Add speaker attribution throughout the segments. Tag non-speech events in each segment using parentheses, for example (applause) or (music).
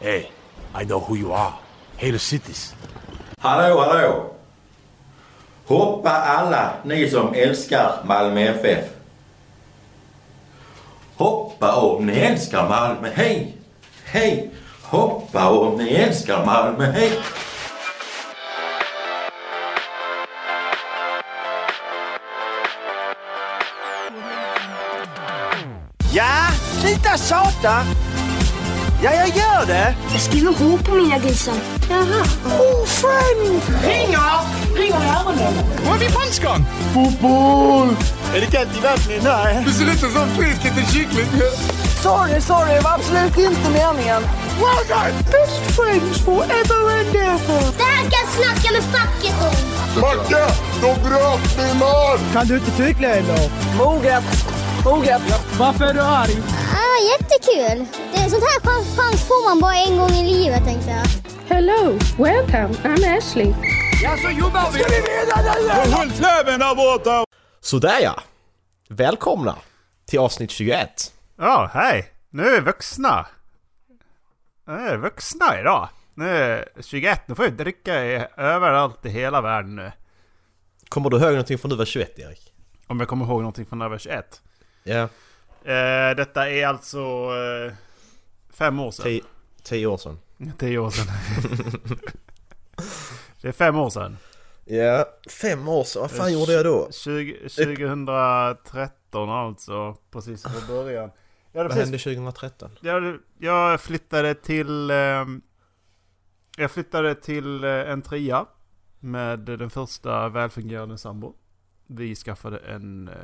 Speaker 1: Hey, I know who you are. Hater cities.
Speaker 2: Hallå, hallå! Hoppa alla ni som älskar Malmö FF. Hoppa om ni älskar Malmö, hej! Hej! Hoppa om ni älskar Malmö, hej!
Speaker 3: Ja, sluta tjata! Ja, jag gör det!
Speaker 4: Jag skriver H på mina grisar. Jaha.
Speaker 3: Ofriend!
Speaker 4: Ringer! Ringer i öronen.
Speaker 3: Var är vi punchgång? Fotboll! Är det kallt i vattnet? Nej. Du ser ut som frisk liten kyckling. Sorry, sorry. Det var absolut inte meningen. Well done! Best friends forever and ever.
Speaker 4: Det här ska jag snacka med facket om.
Speaker 3: Macke! De bröt min man! Kan du inte cykla eller? Moget. Moget. Varför är du arg?
Speaker 4: Ah, jättekul. Det är sånt här chans, chans får man bara en gång i livet tänkte jag.
Speaker 5: Hello, welcome, I'm Ashley.
Speaker 3: Ja, så jobbar vi! Ska vi? Håll näven där borta!
Speaker 6: Sådär ja! Välkomna till avsnitt 21.
Speaker 7: Ja, hej! Nu är vi vuxna. Nu är vi vuxna idag. Nu är 21, nu får vi dricka i, överallt i hela världen nu.
Speaker 6: Kommer du ihåg någonting från du var 21 Erik?
Speaker 7: Om jag kommer ihåg någonting från när jag var 21.
Speaker 6: Ja,
Speaker 7: Eh, detta är alltså eh, fem år sedan.
Speaker 6: tio, tio år sedan. (laughs)
Speaker 7: Tio år sedan. (laughs) det är fem år sedan.
Speaker 6: Ja, fem år sedan. Vad fan gjorde jag då?
Speaker 7: 20, 2013 alltså, precis från början.
Speaker 6: Vad
Speaker 7: precis,
Speaker 6: hände 2013?
Speaker 7: jag, jag flyttade till... Eh, jag flyttade till eh, en trea med den första välfungerande sambo. Vi skaffade en... Eh,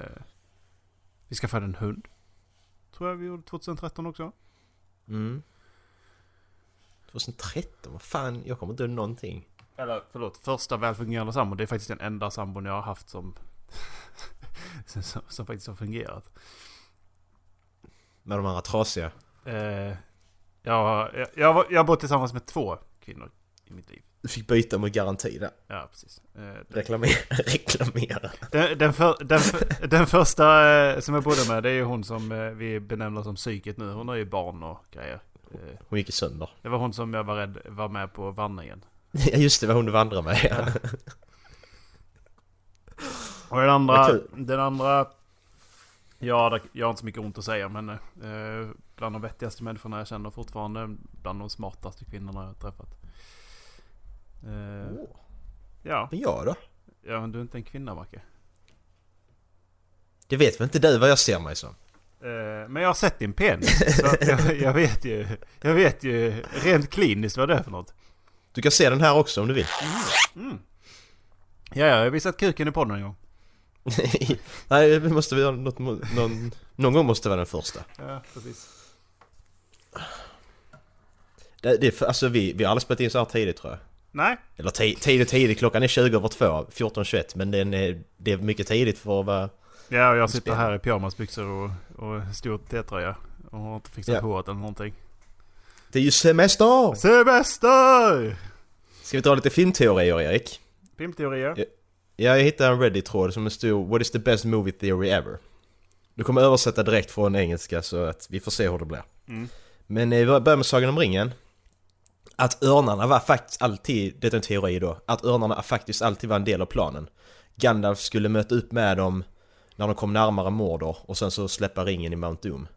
Speaker 7: vi skaffade en hund. Tror jag vi gjorde 2013 också.
Speaker 6: Mm. 2013? Vad fan, jag kommer inte ihåg någonting.
Speaker 7: Eller förlåt, första välfungerande sambo. Det är faktiskt den enda sambon jag har haft (laughs) som... som, som faktiskt har fungerat.
Speaker 6: Med de andra trasiga.
Speaker 7: Eh, jag, jag, jag, jag har bott tillsammans med två kvinnor i mitt liv.
Speaker 6: Du fick byta mot garanti där.
Speaker 7: Ja, precis. Eh,
Speaker 6: Reklamera. (laughs) Reklamera.
Speaker 7: den, den, för, den, för, den första eh, som jag bodde med, det är ju hon som eh, vi benämner som psyket nu. Hon har ju barn och grejer.
Speaker 6: Hon gick sönder.
Speaker 7: det var hon som jag var rädd var med på vandringen. (laughs)
Speaker 6: Ja just det, var hon du vandrade med. Ja.
Speaker 7: Och den andra, den andra... Ja, jag har inte så mycket ont att säga men eh, bland de vettigaste människorna jag känner fortfarande. Bland de smartaste kvinnorna jag har träffat. Eh, ja,
Speaker 6: Men jag då?
Speaker 7: ja, men du är inte en kvinna Macke.
Speaker 6: Det vet väl inte du vad jag ser mig som?
Speaker 7: Eh, men jag har sett din penis. så jag, jag vet ju, jag vet ju rent kliniskt vad det är för något.
Speaker 6: Du kan se den här också om du vill.
Speaker 7: Ja, ja, jag har visat kuken i podden en gång. (laughs)
Speaker 6: Nej, vi måste vi ha något, någon, någon gång måste vara den första.
Speaker 7: Ja, precis.
Speaker 6: Det, det, alltså vi, vi har aldrig spelat in så här tidigt tror jag.
Speaker 7: Nej,
Speaker 6: Eller ti- tidigt tidigt, klockan är 20 över 2, 14.21 men den är, det är mycket tidigt för att vara...
Speaker 7: ja, och jag sitter här i pyjamasbyxor och, och stor T-tröja. Och har inte fixat
Speaker 6: Ja.
Speaker 7: håret eller någonting.
Speaker 6: Det är ju semester!
Speaker 7: Semester!
Speaker 6: Ska vi ta lite filmteorier Erik?
Speaker 7: Filmteorier.
Speaker 6: Ja. Ja, jag hittade en Reddit-tråd som stod What is the best movie theory ever? Du kommer översätta direkt från engelska så att vi får se hur det blir.
Speaker 7: Mm.
Speaker 6: Men eh, vi börjar med Sagan om ringen. Att örnarna var faktiskt alltid, det är en teori då, att örnarna faktiskt alltid var en del av planen. Gandalf skulle möta upp med dem när de kom närmare Mordor och sen så släppa ringen i Mount Doom.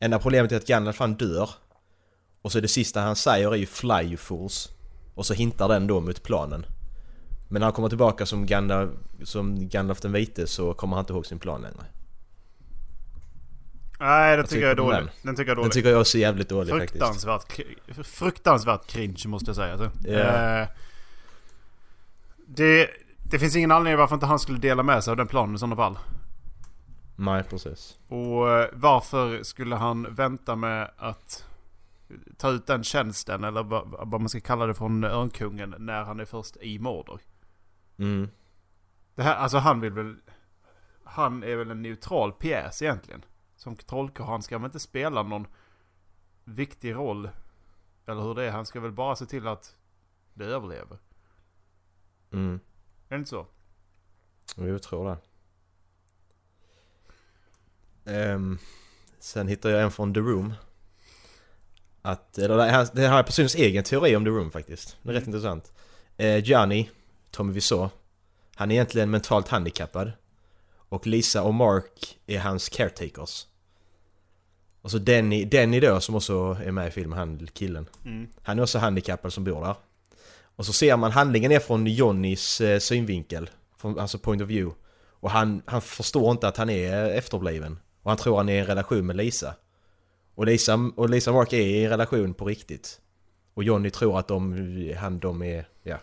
Speaker 6: Enda problemet är att Gandalf han dör. Och så det sista han säger är ju 'Fly you fools' Och så hintar den då mot planen. Men när han kommer tillbaka som Gandalf, som Gandalf den vite så kommer han inte ihåg sin plan längre.
Speaker 7: Nej, den tycker jag är dålig.
Speaker 6: den?
Speaker 7: Den tycker jag är
Speaker 6: Den
Speaker 7: dålig.
Speaker 6: tycker jag också är jävligt dålig faktiskt.
Speaker 7: Fruktansvärt, kri- fruktansvärt cringe måste jag säga. Alltså.
Speaker 6: Ja.
Speaker 7: Eh, det, det finns ingen anledning varför inte han skulle dela med sig av den planen i sådana fall.
Speaker 6: Nej, precis.
Speaker 7: Och eh, varför skulle han vänta med att ta ut den tjänsten eller vad, vad man ska kalla det från Örnkungen när han är först i Mordor?
Speaker 6: Mm.
Speaker 7: Det här, alltså han vill väl... Han är väl en neutral pjäs egentligen. Som trollkarl, han ska väl inte spela någon viktig roll. Eller hur det är, han ska väl bara se till att det överlever.
Speaker 6: Mm.
Speaker 7: Är det inte så?
Speaker 6: Jo, Jag tror det. Ehm, sen hittade jag en från The Room. att, eller det här, det här är personens egen teori om The Room faktiskt. Det är rätt intressant. Eh, Gianni, Tommy Wiseau, han är egentligen mentalt handikappad. Och Lisa och Mark är hans caretakers. Och så Denny, Denny då som också är med i filmen, han killen.
Speaker 7: Mm.
Speaker 6: Han är också handikappad som bor där. Och så ser man handlingen är från Johnnys eh, synvinkel. Från, alltså point of view. Och han, han förstår inte att han är efterbliven. Och han tror han är i en relation med Lisa. Och Lisa och Lisa Mark är i en relation på riktigt. Och Johnny tror att de, han, de är, ja.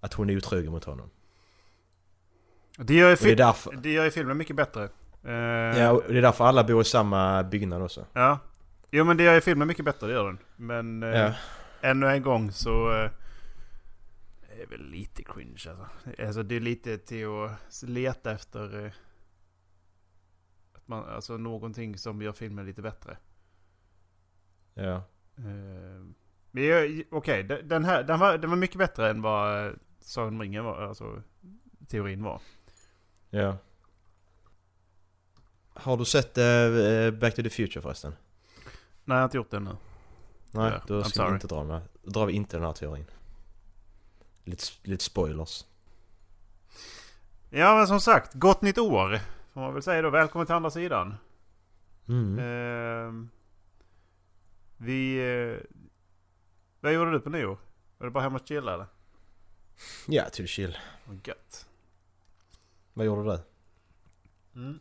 Speaker 6: Att hon är otrogen mot honom.
Speaker 7: Det gör ju,
Speaker 6: det därför,
Speaker 7: det gör ju filmen mycket bättre. Eh,
Speaker 6: ja, det är därför alla bor i samma byggnad också.
Speaker 7: ja. Jo men det gör ju filmen mycket bättre, det gör den. Men eh,
Speaker 6: Ja.
Speaker 7: ännu en gång så... Eh, det är väl lite cringe alltså. alltså. Det är lite till att leta efter... Att man, alltså någonting som gör filmen lite bättre.
Speaker 6: Ja.
Speaker 7: Men okej, den- den här den var, den var mycket bättre än vad Sagan om ringen var. Alltså teorin var.
Speaker 6: Ja. Har du sett eh, Back to the Future förresten?
Speaker 7: Nej, jag har inte gjort det ännu.
Speaker 6: Nej, då
Speaker 7: I'm
Speaker 6: ska
Speaker 7: sorry.
Speaker 6: vi inte dra här. Då drar vi inte den här teorin. Lite, lite spoilers.
Speaker 7: Ja men som sagt, gott nytt år. Får man väl säga då. Välkommen till andra sidan.
Speaker 6: Mm.
Speaker 7: Ehm, vi... Eh, vad gjorde du på nyår? Var det bara hemma och chilla eller?
Speaker 6: Ja, till chill.
Speaker 7: Vad gött.
Speaker 6: Vad gjorde du?
Speaker 7: Mm.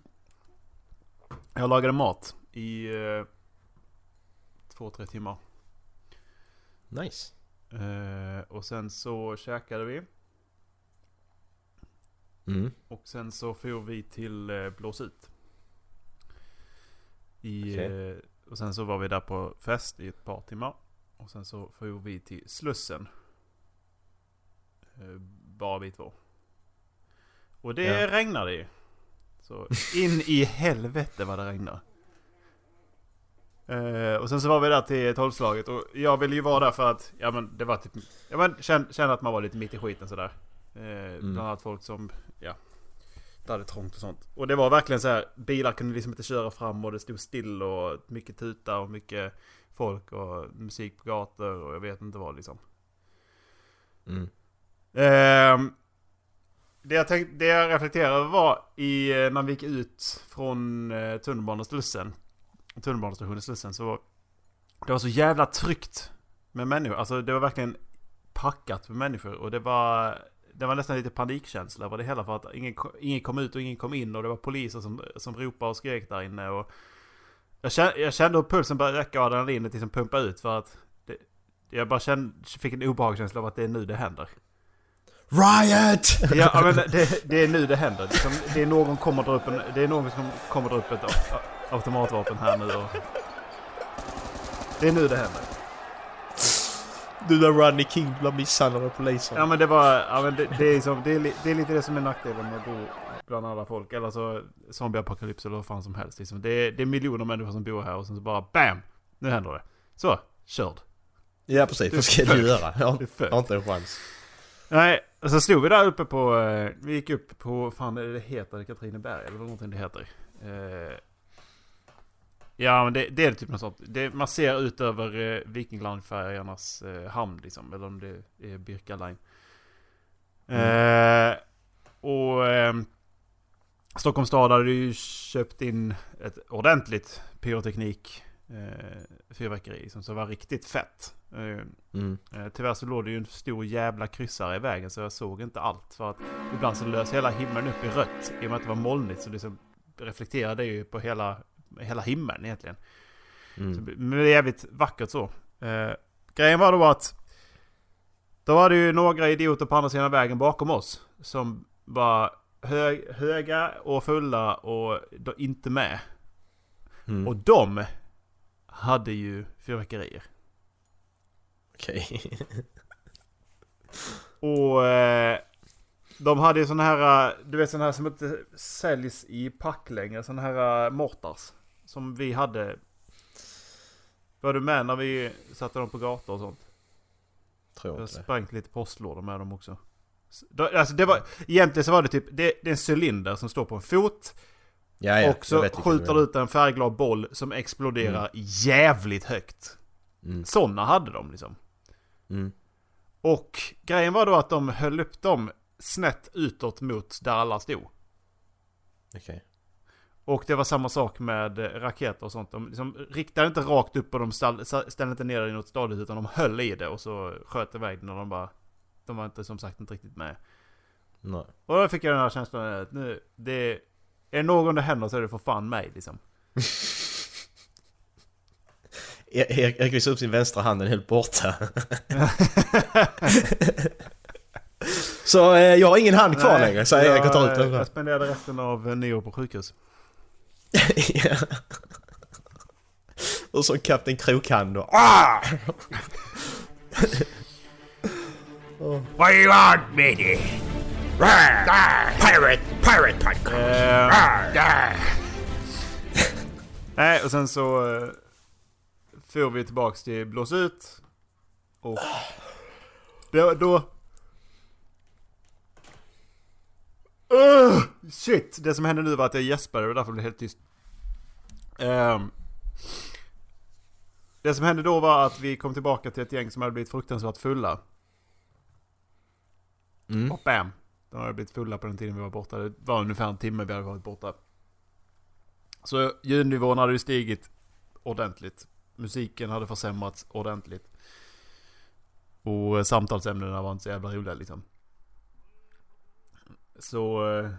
Speaker 7: Jag lagade mat i eh, två, tre timmar.
Speaker 6: Nice.
Speaker 7: Eh, och sen så käkade vi.
Speaker 6: Mm.
Speaker 7: Och sen så får vi till eh, Blås ut. I,
Speaker 6: Okej.
Speaker 7: eh, och sen så var vi där på fest i ett par timmar. Och sen så får vi till Slussen. Eh, bara vi två. Och det
Speaker 6: Ja.
Speaker 7: regnade ju. Så in i helvete vad det regnade. Eh, och sen så var vi där till tolvslaget och jag ville ju vara där för att, ja men det var typ, ja men kände, kände att man var lite mitt i skiten sådär. Eh, Bland annat folk som, ja, det hade trångt och sånt. Och det var verkligen så här, bilar kunde liksom inte köra fram och det stod still och mycket tuta och mycket folk och musik på gator och jag vet inte vad liksom.
Speaker 6: Mm.
Speaker 7: Ehm, det, jag tänkte, det jag reflekterade över var i, eh, när vi gick ut från eh, tunnelbaneslussen. Tunnelbanestationen Slussen så var det var så jävla tryggt med människor. Alltså det var verkligen packat med människor och det var det var nästan lite panikkänsla över det hela för att ingen, ingen kom ut och ingen kom in och det var poliser som, som ropade och skrek där inne och jag kände, jag kände hur pulsen började räcka och adrenalinet liksom pumpa ut för att det, jag bara kände, fick en obehagskänsla av att det är nu det händer.
Speaker 6: Riot!
Speaker 7: Ja, men det, det är nu det händer. Liksom, det är någon kommer dra upp en, Det är någon som kommer dra upp ett automatvapen här nu och... Det är nu det händer.
Speaker 6: Du där Rodney King blir misshandlad av polisen.
Speaker 7: Ja men det var... Ja, men det, det, är som, det, är, det är lite det som är nackdelen med att bo bland alla folk. Eller så zombieapokalyps eller vad fan som helst. Liksom. Det, är, det är miljoner människor som bor här och sen så bara BAM! Nu händer det. Så, körd.
Speaker 6: Ja precis, vad ska du göra? Jag har inte en chans.
Speaker 7: Nej, och så stod vi där uppe på... eh, Vi gick upp på... Fan, det heter det Katrineberg eller vad någonting det heter. Eh, Ja, men det, det är typ något sånt. Det, man ser ut över eh, Viking Line-färjornas eh, hamn liksom. Eller om det är Birka Line. Eh, och eh, Stockholms stad hade ju köpt in ett ordentligt pyroteknik eh, fyrverkeri liksom, som var riktigt fett. Eh,
Speaker 6: Mm.
Speaker 7: Eh, Tyvärr så låg det ju en stor jävla kryssare i vägen så jag såg inte allt. För att ibland så lös hela himlen upp i rött. I och med att det var molnigt så liksom reflekterade det ju på hela, hela himlen egentligen. Så,
Speaker 6: Mm.
Speaker 7: men det är jävligt vackert så. Eh, grejen var då att då var det ju några idioter på andra sidan vägen bakom oss. Som var hög, höga och fulla och inte med.
Speaker 6: Mm.
Speaker 7: Och de hade ju fyrverkerier.
Speaker 6: Okej. (laughs)
Speaker 7: Och eh, de hade ju såna här, eh, du vet såna här som inte säljs i pack längre. Såna här eh, mortars. Som vi hade. Var du med när vi satte dem på gator och sånt?
Speaker 6: Tror
Speaker 7: Jag sprängt lite postlådor med dem också. Alltså det var, egentligen så var det typ, det, det är en cylinder som står på en fot.
Speaker 6: Ja, ja,
Speaker 7: och så skjuter
Speaker 6: du
Speaker 7: ut en färgglad boll som exploderar jävligt högt.
Speaker 6: Mm.
Speaker 7: Sådana hade de liksom.
Speaker 6: Mm.
Speaker 7: Och grejen var då att de höll upp dem snett utåt mot där alla stod.
Speaker 6: Okej.
Speaker 7: Och det var samma sak med eh, raketer och sånt. De liksom riktade inte rakt upp och de ställ, ställde inte ner det i något stadigt utan de höll i det och så sköt iväg det när de bara... De var inte som sagt inte riktigt med.
Speaker 6: Nej.
Speaker 7: Och då fick jag den här känslan att nu, det... Är det någon det händer så är det för fan mig liksom. (laughs)
Speaker 6: E- Erik Erik visar upp sin vänstra hand, den är helt borta. (laughs) så eh, jag har ingen hand kvar
Speaker 7: Nej,
Speaker 6: längre, så Erik kan ta ut
Speaker 7: jag,
Speaker 6: den.
Speaker 7: jag spenderade resten av eh, nyår på sjukhus. (laughs)
Speaker 6: Ja. Och så Kapten Krokhand då. Ah!
Speaker 1: What do you want, matey? Pirate, pirate podcast.
Speaker 7: Eh, nej, och sen så... Får vi tillbaks till blås ut. Och... Då... då Uh, shit! Det som hände nu var att jag gäspade och därför blev det helt tyst. Ehm, det som hände då var att vi kom tillbaka till ett gäng som hade blivit fruktansvärt fulla.
Speaker 6: Mm.
Speaker 7: Och bam! De hade blivit fulla på den tiden vi var borta. Det var ungefär en timme vi hade varit borta. Så ljudnivån hade ju stigit ordentligt. Musiken hade försämrats ordentligt. Och eh, samtalsämnena var inte så jävla roliga liksom. Så eh,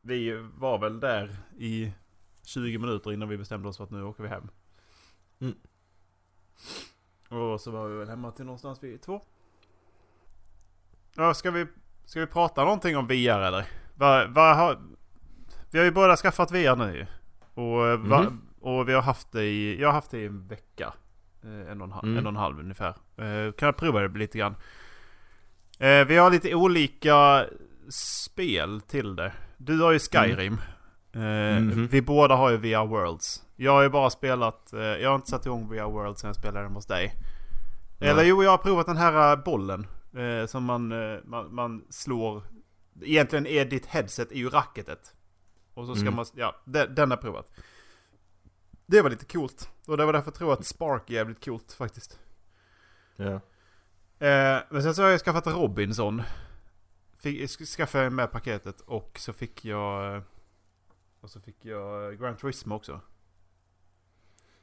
Speaker 7: vi var väl där i 20 minuter innan vi bestämde oss för att nu åker vi hem.
Speaker 6: Mm.
Speaker 7: Och så var vi väl hemma till någonstans vid två. Ja, ska vi, ska vi prata någonting om VR eller? Va, va, har, vi har ju båda skaffat VR nu. Och, eh, va,
Speaker 6: Mhm.
Speaker 7: Och vi har haft det i, jag har haft det i en vecka. Eh, En och en, halv,
Speaker 6: Mm.
Speaker 7: en och en halv ungefär. Eh, kan jag prova det lite grann. Eh, vi har lite olika spel till det. Du har ju Skyrim. Eh,
Speaker 6: Mhm.
Speaker 7: Vi båda har ju VR Worlds. Jag har ju bara spelat, jag har inte satt igång VR Worlds sen jag spelade den hos dig. Eller jo, jag har provat den här bollen. Eh, som man, man, man slår. Egentligen är ditt headset i ju racketet. Och så ska
Speaker 6: Mm.
Speaker 7: man, ja, den, den har provat. Det var lite coolt. Och det var därför jag tror att Spark är jävligt coolt faktiskt.
Speaker 6: Ja.
Speaker 7: Eh, men sen så har jag skaffat Robinson. Fick, sk- skaffade jag med paketet och så fick jag... eh, Och så fick jag eh, Gran Turismo också.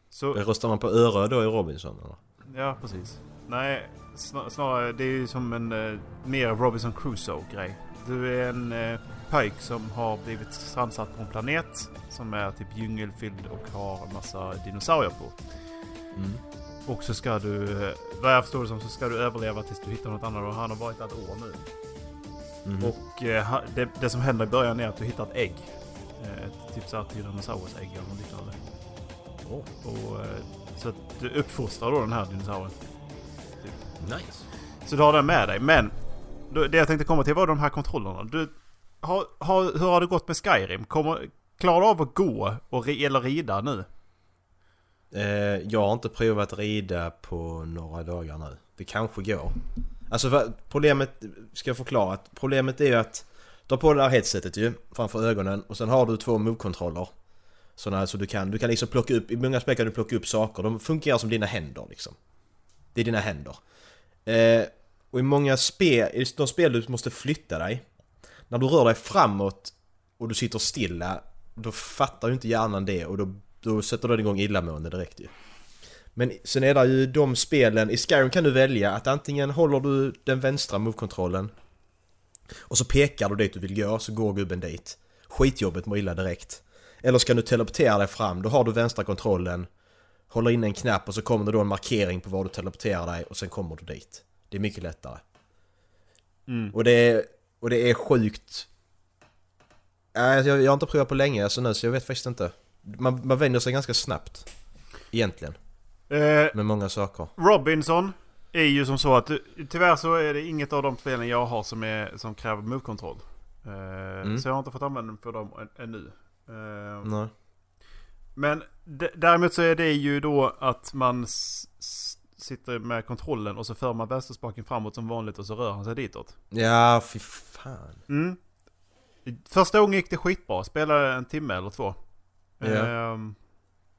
Speaker 7: Så,
Speaker 6: Röstar man på Örö då i Robinson eller?
Speaker 7: ja precis. Nej, snar, snarare det är ju som en eh, mer Robinson Crusoe-grej. Du är en eh, pojk som har blivit strandsatt på en planet som är typ djungelfylld och har en massa dinosaurier på.
Speaker 6: Mm.
Speaker 7: Och så ska du, vad jag förstår det som, så ska du överleva tills du hittar något annat och han har varit där ett år nu.
Speaker 6: Mhm.
Speaker 7: Och eh, det, det som händer i början är att du hittar ett ägg. Eh, Ett typ såhär Tyrannosaurus-ägg eller något liknande. Och, eh, så att du uppfostrar då den här dinosaurien.
Speaker 6: Nice.
Speaker 7: Så du har den med dig. Men det jag tänkte komma till var de här kontrollerna. Du, har, har, hur har det gått med Skyrim? Kommer, klarar du av att gå och, eller rida nu?
Speaker 6: Eh, jag har inte provat rida på några dagar nu. Det kanske går. Alltså problemet, ska jag förklara att problemet är ju att du har på det här headsetet ju framför ögonen och sen har du två move-kontroller. Sådana så du kan, du kan liksom plocka upp, i många spel kan du plocka upp saker, de fungerar som dina händer liksom. Det är dina händer. Eh, och i många spel, i de spel du måste flytta dig, när du rör dig framåt och du sitter stilla, då fattar ju inte hjärnan det och då, då sätter den igång illamående direkt ju. Men sen är det ju de spelen, i Skyrim kan du välja att antingen håller du den vänstra move-kontrollen och så pekar du dit du vill gå, så går gubben dit. Skitjobbet mår illa direkt. Eller ska du teleportera dig fram, då har du vänstra kontrollen, håller in en knapp och så kommer det då en markering på var du teleporterar dig och sen kommer du dit. Det är mycket lättare.
Speaker 7: Mm.
Speaker 6: Och, det är, och det är sjukt... Nej, jag, jag har inte provat på länge alltså nu så jag vet faktiskt inte. Man, man vänjer sig ganska snabbt. Egentligen.
Speaker 7: Eh,
Speaker 6: Med många saker.
Speaker 7: Robinson är ju som så att tyvärr så är det inget av de spelen jag har som, är, som kräver move-kontroll. Eh, Så jag har inte fått användning för dem än, ännu. Eh,
Speaker 6: Nej.
Speaker 7: Men däremot så är det ju då att man sitter med kontrollen och så för man vänsterspaken framåt som vanligt och så rör han sig ditåt.
Speaker 6: Ja, fy fan.
Speaker 7: Mm. Första gången gick det skitbra. Spelade en timme eller två.
Speaker 6: Ja.
Speaker 7: Ehm,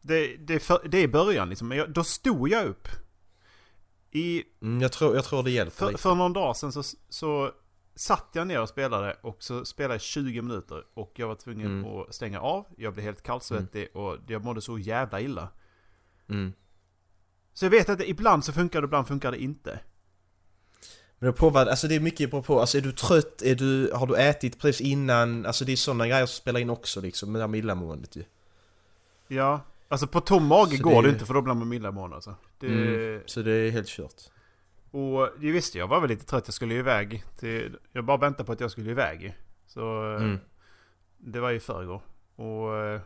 Speaker 7: det, det, är för, det är början liksom. Men jag, då stod jag upp. I,
Speaker 6: Mm, jag, tror, jag tror det hjälper
Speaker 7: för,
Speaker 6: lite.
Speaker 7: för någon dag sedan så, så satt jag ner och spelade och så spelade jag 20 minuter. Och jag var tvungen
Speaker 6: Mm.
Speaker 7: att stänga av. Jag blev helt kallsvettig och jag mådde så jävla illa.
Speaker 6: Mm.
Speaker 7: Så jag vet att det, ibland så funkar det, ibland funkar det inte.
Speaker 6: Men det påverkar, alltså det är mycket på på, alltså är du trött, är du, har du ätit precis innan, alltså det är sådana grejer som spelar in också liksom med det här illamåendet ju.
Speaker 7: Ja, alltså på tom mage
Speaker 6: Så
Speaker 7: går
Speaker 6: det är-
Speaker 7: inte för då blir man illamående alltså. Det,
Speaker 6: Mm. Så det är helt kört.
Speaker 7: Och det visste jag var väl lite trött, jag skulle ju iväg till, Jag bara väntade på att jag skulle iväg. Så
Speaker 6: Mm.
Speaker 7: det var i förrgår. Och...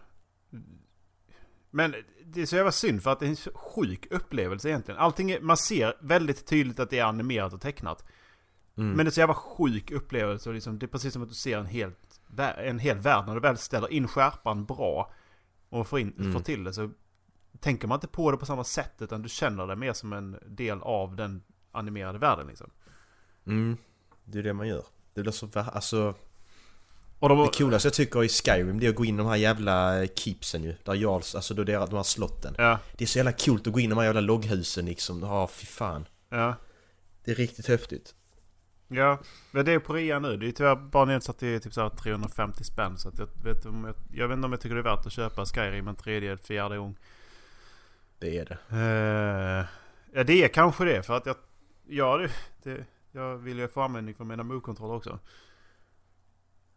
Speaker 7: Men det är så jävla synd för att det är en sjuk upplevelse egentligen. Allting är, man ser väldigt tydligt att det är animerat och tecknat.
Speaker 6: Mm.
Speaker 7: Men det är så jävla sjuk upplevelse och liksom, det är precis som att du ser en, helt, en hel värld. När du väl ställer in skärpan bra och får, in,
Speaker 6: Mm.
Speaker 7: får till det så tänker man inte på det på samma sätt utan du känner det mer som en del av den animerade världen liksom.
Speaker 6: Mm. Det är det man gör. Det blir så, alltså
Speaker 7: Och de,
Speaker 6: det coolaste jag tycker i Skyrim det är att gå in i de här jävla keepsen ju. Där Jarls, alltså då är de här slotten.
Speaker 7: Ja,
Speaker 6: Det är så jävla coolt att gå in i de här jävla logghusen liksom. Ja, fy fan.
Speaker 7: ja.
Speaker 6: Det är riktigt häftigt.
Speaker 7: Ja, men det är på rea nu. Det är tyvärr bara nedsatt till typ så här 350 spänn. Så att jag, vet om jag, jag vet inte om jag tycker det är värt att köpa Skyrim en tredje eller fjärde gång.
Speaker 6: Det är det.
Speaker 7: Eh, ja, det är kanske det. För att jag... Ja, det, det, jag vill ju få användning för mina move-kontroller också.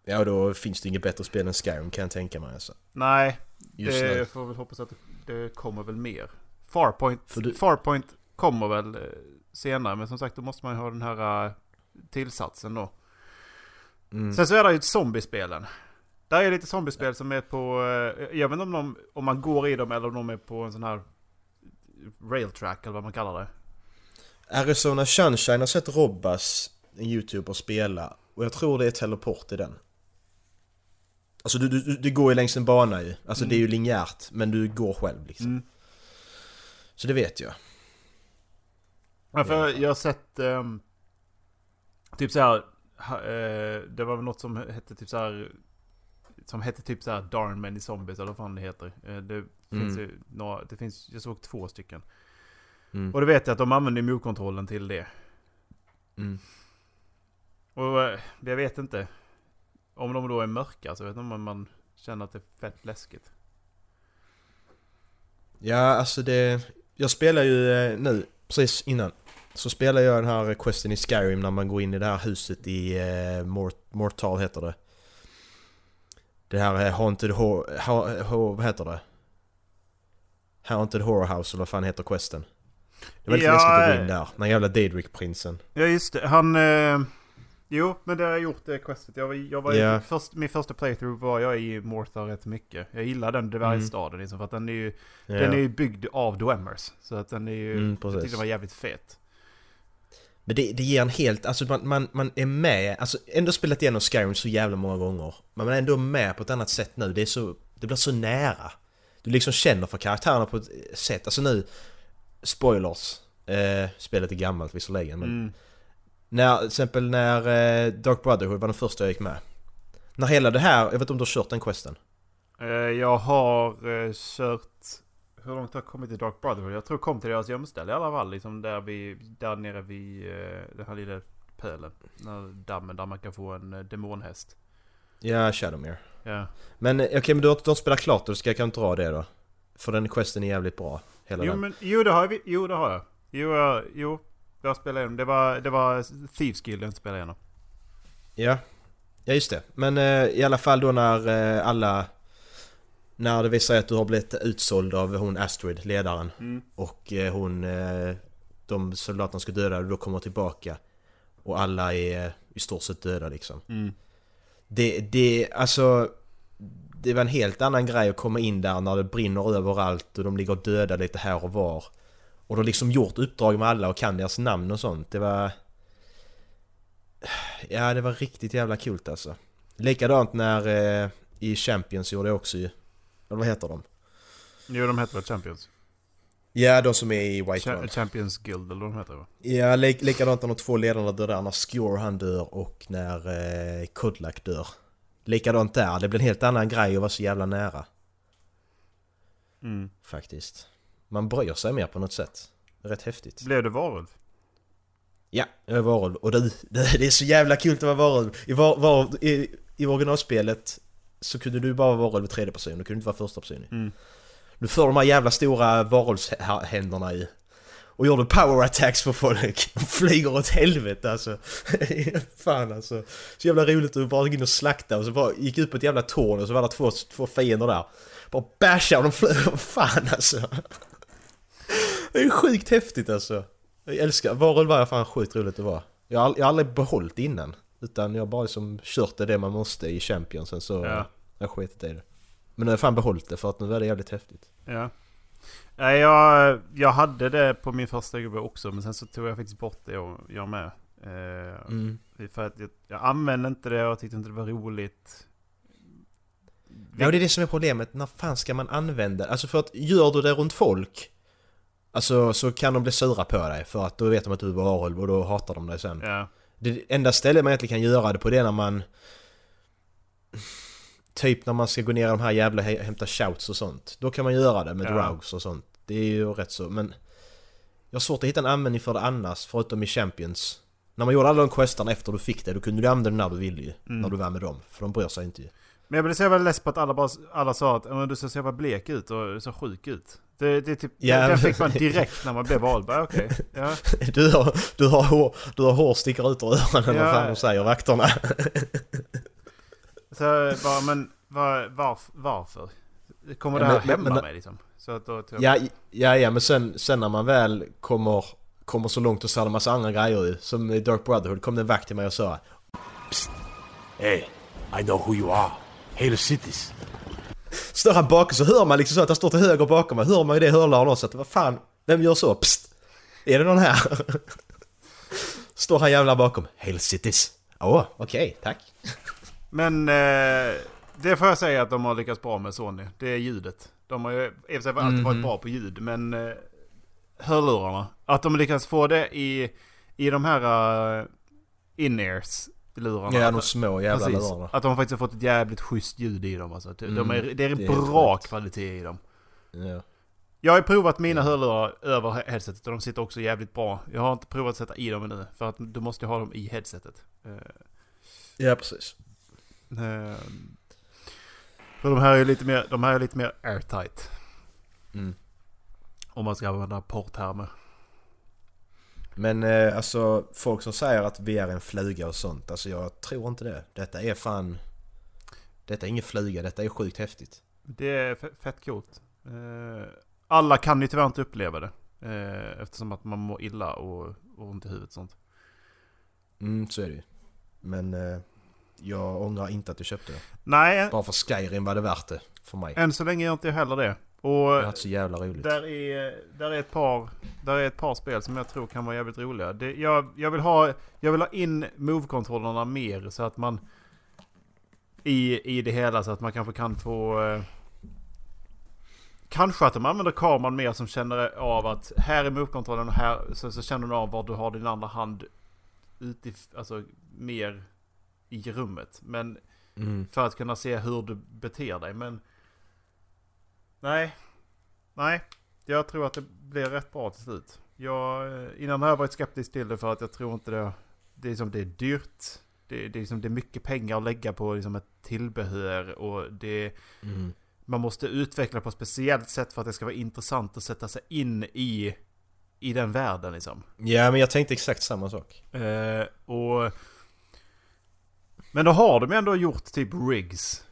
Speaker 6: Ja, och då finns det inget bättre spel än Skyrim kan jag tänka mig alltså.
Speaker 7: Nej,
Speaker 6: Just
Speaker 7: det
Speaker 6: nu.
Speaker 7: får väl hoppas att det, kommer väl mer. Farpoint,
Speaker 6: du-
Speaker 7: Farpoint kommer väl eh, senare. Men som sagt, då måste man ju ha den här eh, tillsatsen då.
Speaker 6: Mm.
Speaker 7: Sen så är det ju zombiespelen. Där är lite zombiespel som är på... eh, Jag vet inte om, de, om man går i dem eller om de är på en sån här rail track eller vad man kallar det.
Speaker 6: Arizona Sunshine har sett Robbas, en youtuber, spela. Och jag tror det är teleport i den. Alltså du, du, du går ju längs en bana ju. Alltså det är ju linjärt, men du går själv liksom.
Speaker 7: Mm.
Speaker 6: Så det vet jag.
Speaker 7: Ja, för jag har sett... ehm, typ så här, eh, Det var väl något som hette typ så här... Som hette typ så här Darn Many Zombies eller vad fan det heter. Eh, det finns ju några... Det finns... Jag såg två stycken.
Speaker 6: Mm.
Speaker 7: Och då vet jag att de använder move-kontrollen till det.
Speaker 6: Mm.
Speaker 7: Och eh, jag vet inte. Om de då är mörka så vet inte om man känner att det är fett läskigt.
Speaker 6: Ja, alltså det... Jag spelar ju eh, nu, precis innan. Så spelar jag den här questen i Skyrim när man går in i det här huset i eh, Mort, Mortal heter det. Det här är Haunted Horror... Ha, ha, vad heter det? Haunted Horror House eller vad fan heter questen? Det var lite
Speaker 7: Ja,
Speaker 6: läskigt att gå
Speaker 7: eh.
Speaker 6: in där. Den jävla Daedric-prinsen.
Speaker 7: Ja just det, han... Eh, jo, men det har jag gjort det questet. Jag var, jag var i, först, min första playthrough var jag i Mortar rätt mycket. Jag gillar den dvärgstaden liksom, för att den är ju...
Speaker 6: Ja.
Speaker 7: Den är ju byggd av Dwemmers. Så att den är ju...
Speaker 6: Mm,
Speaker 7: jag tyckte den var jävligt fet.
Speaker 6: Men det, det ger en helt, alltså man, man, man är med, alltså ändå spelat igenom Skyrim så jävla många gånger. Men man är ändå med på ett annat sätt nu, det är så, det blir så nära. Du liksom känner för karaktärerna på ett sätt, alltså nu, spoilers, eh, spelet är gammalt visserligen men
Speaker 7: Mm.
Speaker 6: När, till exempel när eh, Dark Brotherhood var den första jag gick med. När hela det här, jag vet inte om du har kört den questen?
Speaker 7: Eh, jag har eh, kört... Hur långt har jag kommit i Dark Brotherhood? Jag tror jag kom till deras gömställe i alla fall. Liksom där, vi, där nere vid eh, den här lilla pölen. Dammen där man kan få en demonhäst.
Speaker 6: Ja, Shadowmere.
Speaker 7: Ja.
Speaker 6: Men okej, men du har, har spelat klart då, ska jag kan dra det då? För den questen är jävligt bra, hela
Speaker 7: Jo,
Speaker 6: den.
Speaker 7: men, jo, det har jag. Jo, det har jag. Jo, jag, jo jag spelade igenom. Det var, det var Thieves Guild jag inte spelade igenom.
Speaker 6: Ja, ja just det. Men eh, i alla fall då när eh, alla... När det visar sig att du har blivit utsåld av hon Astrid, ledaren.
Speaker 7: Mm.
Speaker 6: Och eh, hon... Eh, de soldaterna ska döda och då kommer tillbaka. Och alla är eh, i stort sett döda liksom.
Speaker 7: Mm.
Speaker 6: Det, det, alltså... Det var en helt annan grej att komma in där när det brinner överallt och de ligger döda lite här och var. Och du har liksom gjort uppdrag med alla och kan deras namn och sånt. Det var... Ja, det var riktigt jävla kul alltså. Likadant när eh, i Champions gjorde jag också ju. Eller vad heter de?
Speaker 7: Jo, de heter väl Champions?
Speaker 6: Ja, de som är i White
Speaker 7: Cha-
Speaker 6: Run.
Speaker 7: Champions Guild eller vad de heter va?
Speaker 6: Ja, lik, likadant när de två ledarna dör där. När Skjor han dör och när eh, Kodlak dör. Likadant där, det blir en helt annan grej att vara så jävla nära.
Speaker 7: Mm.
Speaker 6: Faktiskt. Man bryr sig mer på något sätt. Rätt häftigt.
Speaker 7: Blev du varulv?
Speaker 6: Ja, jag är varulv. Och det, det, det är så jävla kul att vara varulv. I, var, var, i, i originalspelet så kunde du bara vara varulv i tredje person, du kunde inte vara första person.
Speaker 7: Mm.
Speaker 6: Du får de här jävla stora varulvshänderna i. Och gör du power attacks på folk. De (laughs) flyger åt helvete alltså. (laughs) Fan alltså. Så jävla roligt att bara gå in och slakta och så bara gick ut på ett jävla torn och så var det två, två fiender där. Bara basha och de flög. (laughs) Fan alltså. Det är sjukt häftigt alltså. Jag älskar, varulv är fan sjukt roligt att vara. Jag har, jag har aldrig behållit det innan. Utan jag har bara liksom kört det, det man måste i Champions sen så
Speaker 7: Ja.
Speaker 6: jag skitit i det. Men nu har jag fan behållit det för att nu är det jävligt häftigt.
Speaker 7: Ja. Jag, jag hade det på min första gubbe också, men sen så tog jag faktiskt bort det och jag med. Eh,
Speaker 6: Mm.
Speaker 7: För att jag, jag använde inte det och tyckte inte det var roligt.
Speaker 6: Ja, det är det som är problemet. När fan ska man använda Alltså för att gör du det runt folk Alltså så kan de bli sura på dig för att då vet de att du är varulv och då hatar de dig sen.
Speaker 7: Ja.
Speaker 6: Det enda stället man egentligen kan göra det på det är när man... Typ när man ska gå ner i de här jävla hä- hämta shouts och sånt. Då kan man göra det med
Speaker 7: Ja.
Speaker 6: drows och sånt. Det är ju rätt så, men... Jag har svårt att hitta en användning för det annars, förutom i Champions. När man gjorde alla de questarna efter du fick det, då kunde du använda det när du ville ju.
Speaker 7: Mm.
Speaker 6: När du var med dem. För de bryr sig inte ju.
Speaker 7: Men jag blev så jävla less på att alla, bara, alla sa att "Ja, men du ser så jävla blek ut och så sjuk ut. Det, det typ,
Speaker 6: Ja,
Speaker 7: den fick man direkt när man blev vald. Bara, Okej, (laughs) ja.
Speaker 6: Du har, du har hår, du har hår sticker ut ur öronen,
Speaker 7: Ja.
Speaker 6: vad fan de säger, vakterna.
Speaker 7: Så bara, men var, varf, varför? Kommer
Speaker 6: Ja,
Speaker 7: det här
Speaker 6: men- men-
Speaker 7: hämma
Speaker 6: men-
Speaker 7: mig liksom? Så att då.
Speaker 6: Ja, ja, ja, men sen, sen när man väl kommer, kommer så långt och ser en massa andra grejer ju. Som i Dark Brotherhood kom det en vakt till mig och sa
Speaker 1: Hey, I know who you are. Hail cities.
Speaker 6: Står han bakom så hör man liksom så att han står till höger bakom mig. Hör man ju det hörlurarna också. Att vad fan, vem gör så? Psst! Är det någon här? (laughs) Står han jävla bakom. Hail Cities. Åh, okej, tack.
Speaker 7: Men eh, det får jag säga att de har lyckats bra med Sony. Det är ljudet. De har ju i och för sig alltid
Speaker 6: Mhm.
Speaker 7: varit bra på ljud, men eh, hörlurarna. Att de lyckas få det i, i de här uh, in-ears lurarna.
Speaker 6: Ja, de små jävla
Speaker 7: Precis.
Speaker 6: lurarna.
Speaker 7: Att de faktiskt har fått ett jävligt schysst ljud i dem alltså. De
Speaker 6: Mm,
Speaker 7: är, det är en
Speaker 6: det är
Speaker 7: bra kvalitet i dem.
Speaker 6: Ja.
Speaker 7: Jag har ju provat mina hörlurar över he- headsetet och de sitter också jävligt bra. Jag har inte provat att sätta i dem ännu. För att du måste ju ha dem i headsetet. Eh,
Speaker 6: ja, precis.
Speaker 7: eh, för de här är lite mer, de här är lite mer airtight.
Speaker 6: Mm.
Speaker 7: Om man ska använda porttermer.
Speaker 6: Men eh, alltså folk som säger att vi är en fluga och sånt. Alltså jag tror inte det. Detta är fan... Detta är ingen fluga, detta är sjukt häftigt.
Speaker 7: Det är fe- fett coolt. Eh, alla kan ju tyvärr inte uppleva det. Eh, eftersom att man mår illa och, och ont i huvudet och sånt.
Speaker 6: Mm, så är det ju. Men eh, jag ångrar inte att jag köpte det.
Speaker 7: Nej,
Speaker 6: Bara för Skyrim var det värt det för mig.
Speaker 7: än så länge gör inte jag heller det. Och
Speaker 6: Jag har haft så jävla roligt.
Speaker 7: Där är, där, är ett par, där är ett par spel som jag tror kan vara jävligt roliga. Det, jag, jag, vill ha, jag vill ha in move-kontrollerna mer så att man... I, I det hela så att man kanske kan få... Eh, kanske att de använder kameran mer som känner av att här är move-kontrollen och här så, så känner du av var du har din andra hand utif, alltså mer i rummet. Men
Speaker 6: Mm.
Speaker 7: för att kunna se hur du beter dig. Men... Nej. Nej. Jag tror att det blir rätt bra till slut. Jag, eh, innan har jag varit skeptisk till det för att jag tror inte det... Det är som det är dyrt. Det, det, är som det är mycket pengar att lägga på liksom ett tillbehör och det...
Speaker 6: Mm.
Speaker 7: Man måste utveckla på ett speciellt sätt för att det ska vara intressant att sätta sig in i... I den världen liksom.
Speaker 6: Ja men jag tänkte exakt samma sak.
Speaker 7: Eh, och... Men då har de ändå gjort typ rigs.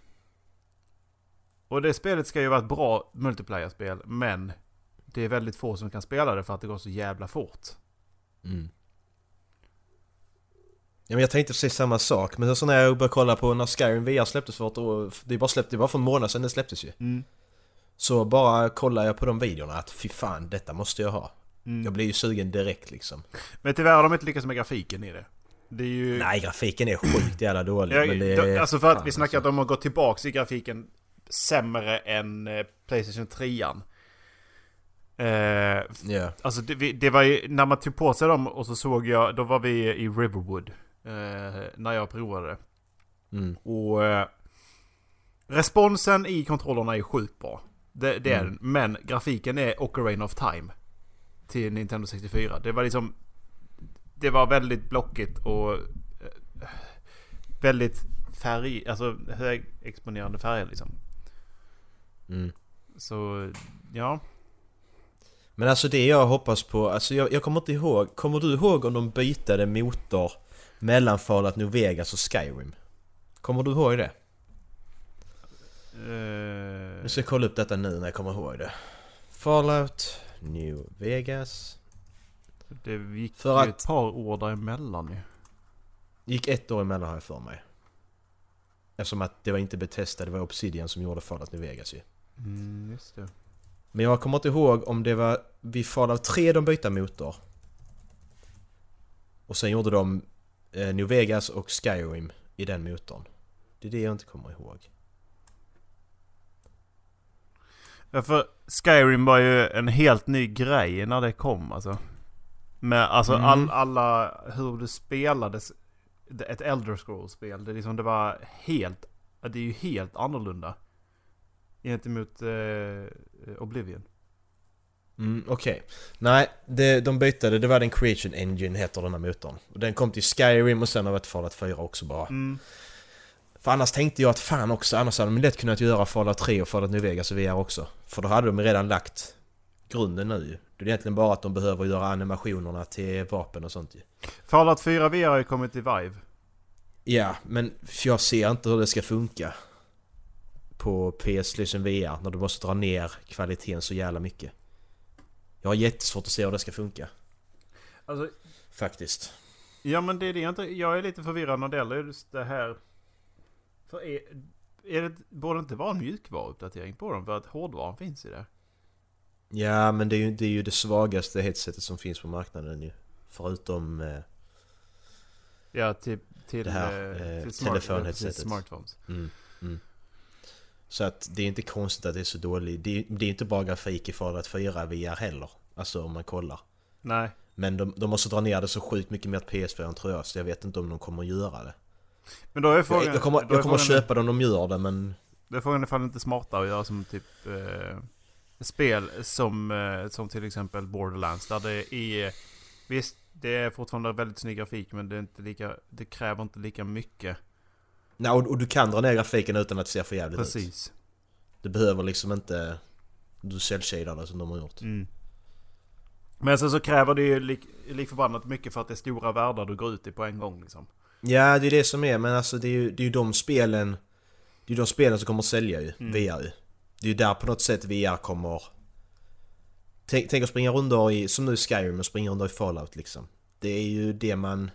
Speaker 7: Och det spelet ska ju vara ett bra multiplayer-spel, men det är väldigt få som kan spela det för att det går så jävla fort.
Speaker 6: Mm. Ja men jag tänkte precis samma sak. Men så när jag började kolla på när Skyrim VR släpptes för ett år, Det bara släppt, det för en månad sedan det släpptes ju.
Speaker 7: Mm.
Speaker 6: Så bara kollar jag på de videorna att fy fan detta måste jag ha.
Speaker 7: Mm.
Speaker 6: Jag blir ju sugen direkt liksom.
Speaker 7: Men tyvärr har de inte lyckats med grafiken i det. Det är ju...
Speaker 6: Nej grafiken är sjukt jävla dålig.
Speaker 7: Ja,
Speaker 6: men det
Speaker 7: de-
Speaker 6: är,
Speaker 7: alltså för att
Speaker 6: fan,
Speaker 7: vi snackar att
Speaker 6: alltså.
Speaker 7: de har gått tillbaks i grafiken sämre än eh, Playstation 3. Eh,
Speaker 6: Ja.
Speaker 7: Alltså det, det var ju, när man tog på sig dem och så såg jag, då var vi i Riverwood. Eh, när jag provade.
Speaker 6: Mm.
Speaker 7: Och eh, Responsen i kontrollerna är sjukt bra. Det, det är
Speaker 6: Mm.
Speaker 7: den. Men grafiken är Ocarina of Time. Till Nintendo 64. Det var liksom... Det var väldigt blockigt och... eh, Väldigt färg... Alltså högexponerande färger liksom.
Speaker 6: Mm.
Speaker 7: Så... Ja.
Speaker 6: Men alltså det jag hoppas på, alltså jag, jag kommer inte ihåg, kommer du ihåg om de bytade motor mellan Fallout New Vegas och Skyrim? Kommer du ihåg det?
Speaker 7: Eh,
Speaker 6: Nu ska jag kolla upp detta nu när jag kommer ihåg det. Fallout New Vegas.
Speaker 7: det gick
Speaker 6: För
Speaker 7: ju
Speaker 6: att-
Speaker 7: ett par år däremellan ju.
Speaker 6: Gick ett år emellan har jag för mig. Eftersom att det var inte Bethesda, det var Obsidian som gjorde Fallout New Vegas ju.
Speaker 7: Mm, just det.
Speaker 6: Men jag kommer inte ihåg om det var vid Fallout 3 de bytte motor. Och sen gjorde de eh, New Vegas och Skyrim i den motorn. Det är det jag inte kommer ihåg.
Speaker 7: Ja, för Skyrim var ju en helt ny grej när det kom alltså. Med alltså
Speaker 6: Mm.
Speaker 7: all, alla, hur det spelades. det- Ett Elder Scrolls-spel. Det, är liksom, det var helt, det är ju helt annorlunda. Gentemot eh, Oblivion.
Speaker 6: Mm, okej. Nej, det, de bytte det. var den Creation Engine heter den här motorn. Och den kom till Skyrim och sen har varit Fallout 4 också bara.
Speaker 7: Mm.
Speaker 6: För annars tänkte jag att fan också, annars hade de lätt kunnat göra Fallout 3 och Fallout New Vegas och VR också. För då hade de redan lagt grunden nu. Det är egentligen bara att de behöver göra animationerna till vapen och sånt ju.
Speaker 7: Fallout 4 VR har ju kommit till Vive.
Speaker 6: Ja, men jag ser inte hur det ska funka på PS liksom VR när du måste dra ner kvaliteten så jävla mycket. Jag har jättesvårt att se hur det ska funka.
Speaker 7: Alltså,
Speaker 6: Faktiskt.
Speaker 7: ja men det är det jag inte, jag är lite förvirrad när det gäller just det här. För är, är det, borde det inte vara en mjukvaruuppdatering på dem? För att hårdvaran finns i det.
Speaker 6: Ja, men det är ju, det är ju det svagaste headsetet som finns på marknaden ju. Förutom... Eh,
Speaker 7: Ja, till, till,
Speaker 6: Det här,
Speaker 7: eh,
Speaker 6: eh,
Speaker 7: till
Speaker 6: telefonheadsetet.
Speaker 7: till smartphones.
Speaker 6: mm, mm. Så att det är inte konstigt att det är så dåligt. Det är, det är inte bara grafik i Fallout 4 VR heller. Alltså om man kollar.
Speaker 7: Nej.
Speaker 6: Men de, de måste dra ner det så sjukt mycket mer till PS4 tror jag. Så jag vet inte om de kommer att göra det.
Speaker 7: Men då är frågan...
Speaker 6: Jag, jag kommer, jag kommer köpa det om de gör det men...
Speaker 7: Det är frågan ifall det inte är smartare att göra som typ eh, spel som, eh, som till exempel Borderlands. Där det är... Visst, det är fortfarande väldigt snygg grafik men det, är inte lika, det kräver inte lika mycket.
Speaker 6: Nej, och, och du kan dra ner grafiken utan att det ser för jävligt ut.
Speaker 7: Precis.
Speaker 6: Du behöver liksom inte... Du cell det som de har gjort.
Speaker 7: Mm. Men sen så kräver det ju lik, lik förbannat mycket för att det är stora världar du går ut i på en gång liksom.
Speaker 6: Ja, det är det som är, men alltså det är ju, det är ju de spelen... Det är ju de spelen som kommer att sälja ju,
Speaker 7: Mm.
Speaker 6: VR ju. Det är ju där på något sätt VR kommer... Tänk, tänk att springa rundor i, som nu i Skyrim, och springa rundor i Fallout liksom. Det är ju det man...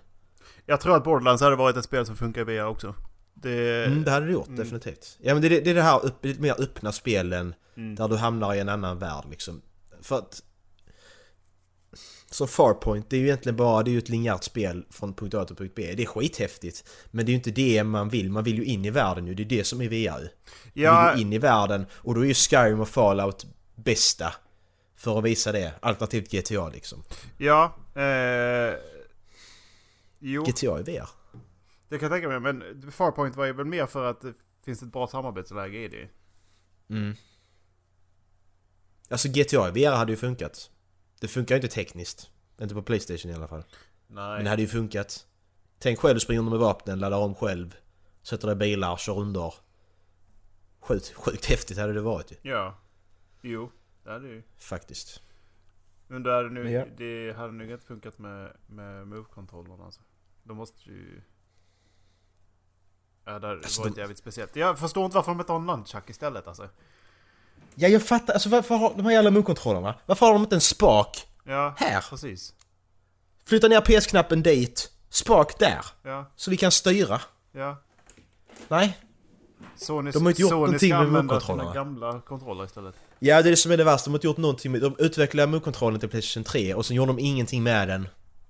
Speaker 7: Jag tror att Borderlands hade varit ett spel som funkar i VR också. Det...
Speaker 6: Mm, det hade det gjort,
Speaker 7: mm.
Speaker 6: definitivt. Ja men det, är det, är det här upp, lite mer öppna spelen,
Speaker 7: Mm.
Speaker 6: där du hamnar i en annan värld liksom. För att... Så Farpoint, det är ju egentligen bara, det är ju ett linjärt spel från punkt A till punkt B. Det är skithäftigt. Men det är ju inte det man vill, man vill ju in i världen ju, det är det som är VR ju. Du
Speaker 7: Ja,
Speaker 6: vill ju in i världen och då är ju Skyrim och Fallout bästa. För att visa det, alternativt GTA liksom.
Speaker 7: ja. Eh, jo,
Speaker 6: GTA i VR.
Speaker 7: Det kan jag tänka mig. Men Farpoint var ju väl mer för att det finns ett bra samarbetsläge i det.
Speaker 6: Mm. Alltså GTA VR hade ju funkat. Det funkar ju inte tekniskt. Inte på Playstation i alla fall.
Speaker 7: Nej.
Speaker 6: Men det hade ju funkat. Tänk själv, du springer under med vapnen, laddar om själv. Sätter dig i bilar, kör under. Sjukt, sjukt häftigt hade det varit ju.
Speaker 7: Ja. Jo, det hade ju.
Speaker 6: Faktiskt.
Speaker 7: Men det hade, nu,
Speaker 6: Ja.
Speaker 7: det hade nog inte funkat med, med move-kontrollerna alltså. De måste ju... Ja, det
Speaker 6: Alltså,
Speaker 7: varit
Speaker 6: de-
Speaker 7: jävligt speciellt. Jag förstår inte varför de inte har en nunchuck istället alltså.
Speaker 6: Ja, jag fattar. Alltså varför har de här jävla move-kontrollerna? Varför har de inte en spak
Speaker 7: Ja,
Speaker 6: här?
Speaker 7: precis.
Speaker 6: Flytta ner PS-knappen dit. Spak där.
Speaker 7: Ja,
Speaker 6: Så vi kan styra.
Speaker 7: ja.
Speaker 6: Nej.
Speaker 7: Sony,
Speaker 6: De har inte gjort
Speaker 7: Sony
Speaker 6: någonting
Speaker 7: ska
Speaker 6: med
Speaker 7: sina gamla kontroller istället.
Speaker 6: Ja, det är det som är det värsta. De har inte gjort någonting med... De utvecklade move-kontrollen till Playstation 3 och sen gjorde de ingenting med den.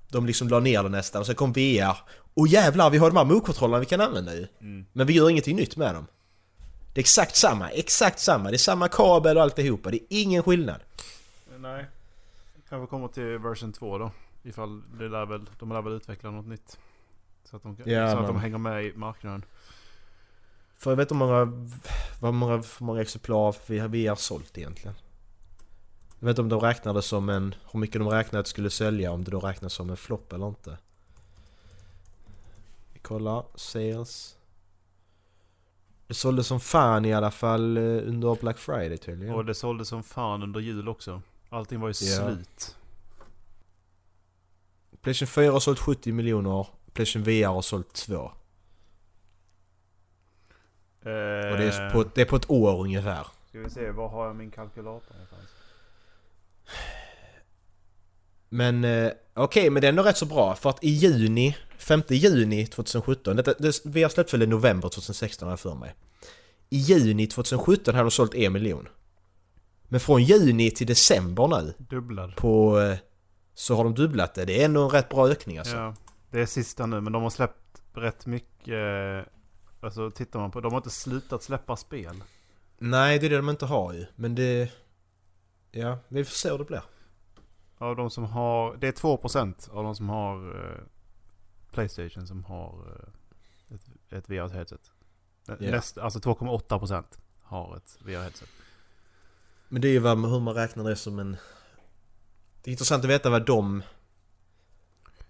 Speaker 6: De liksom la ner den nästan och sen kom VR. Och jävlar, vi har de här move-kontrollerna vi kan använda ju.
Speaker 7: Mm.
Speaker 6: Men vi gör ingenting nytt med dem. Det är exakt samma, exakt samma. Det är samma kabel och alltihopa. Det är ingen skillnad.
Speaker 7: Nej. Kanske kommer till version 2 då. Ifall det lär väl, de lär väl utveckla något nytt. Så att de, kan-
Speaker 6: Ja,
Speaker 7: så att de hänger med i marknaden.
Speaker 6: För jag vet inte hur många, vad många, hur många exemplar vi har, vi har sålt egentligen. Jag vet inte om de räknade som en... Hur mycket de räknade att skulle sälja, om det då räknas som en flopp eller inte. Vi kollar. Sales. Det sålde som fan i alla fall eh, under Black Friday tydligen.
Speaker 7: Och det sålde som fan under jul också. Allting var ju
Speaker 6: Ja.
Speaker 7: slut.
Speaker 6: Playstation 4 har sålt 70 miljoner. Playstation VR har sålt 2. Och det är, på, det är på ett år ungefär.
Speaker 7: Ska vi se, var har jag min kalkylator någonstans?
Speaker 6: Men eh, okej, men det är ändå rätt så bra för att i juni, 5 juni 2017, detta, det, vi har släppt väl i november 2016 har jag för mig. I juni 2017 hade de sålt en miljon. Men från juni till december nu
Speaker 7: Dubblad.
Speaker 6: på... eh, Så har de dubblat det. Det är ändå en rätt bra ökning alltså.
Speaker 7: Ja, det är sista nu men de har släppt rätt mycket. eh, Alltså tittar man på, de har inte slutat släppa spel.
Speaker 6: Nej, det är det de inte har ju. Men det... Ja, vi får se hur det blir.
Speaker 7: Av de som har, det är 2% av de som har eh, Playstation som har eh, ett, ett VR-headset. Näst, alltså 2,8% har ett VR-headset.
Speaker 6: Men det är ju vad, hur man räknar det som en... Det är intressant att veta vad de...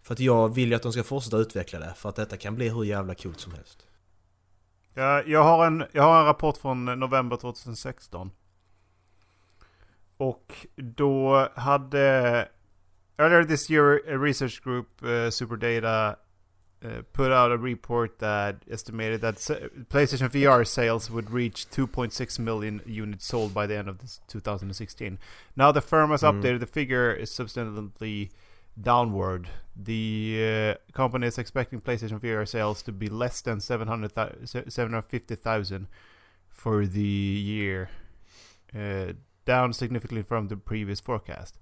Speaker 6: För att jag vill ju att de ska fortsätta utveckla det. För att detta kan bli hur jävla coolt som helst.
Speaker 7: Jag, har en, jag har en rapport från november 2016. Och då hade... Earlier this year a research group, uh, Superdata, uh, put out a report that estimated that PlayStation VR sales would reach 2.6 million units sold by the end of this 2016. Now the firm has
Speaker 6: Mm.
Speaker 7: updated the figure is substantially downward. The uh, company is expecting PlayStation VR sales to be less than 700 750,000 for the year, uh, down significantly from the previous forecast.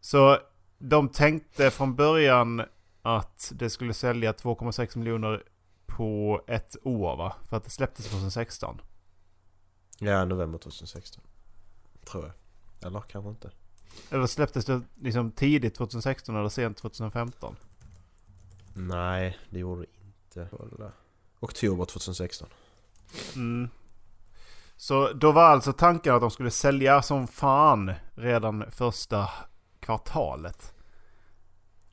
Speaker 7: Så de tänkte från början att det skulle sälja 2,6 miljoner på ett år va? För att det släpptes 2016.
Speaker 6: Ja, november 2016. Tror jag. Eller kanske inte.
Speaker 7: Eller släpptes det liksom tidigt 2016 eller sent 2015?
Speaker 6: Nej, det gjorde det inte. Kolla. Oktober 2016.
Speaker 7: Mm. Så då var alltså tanken att de skulle sälja som fan redan första kvartalet.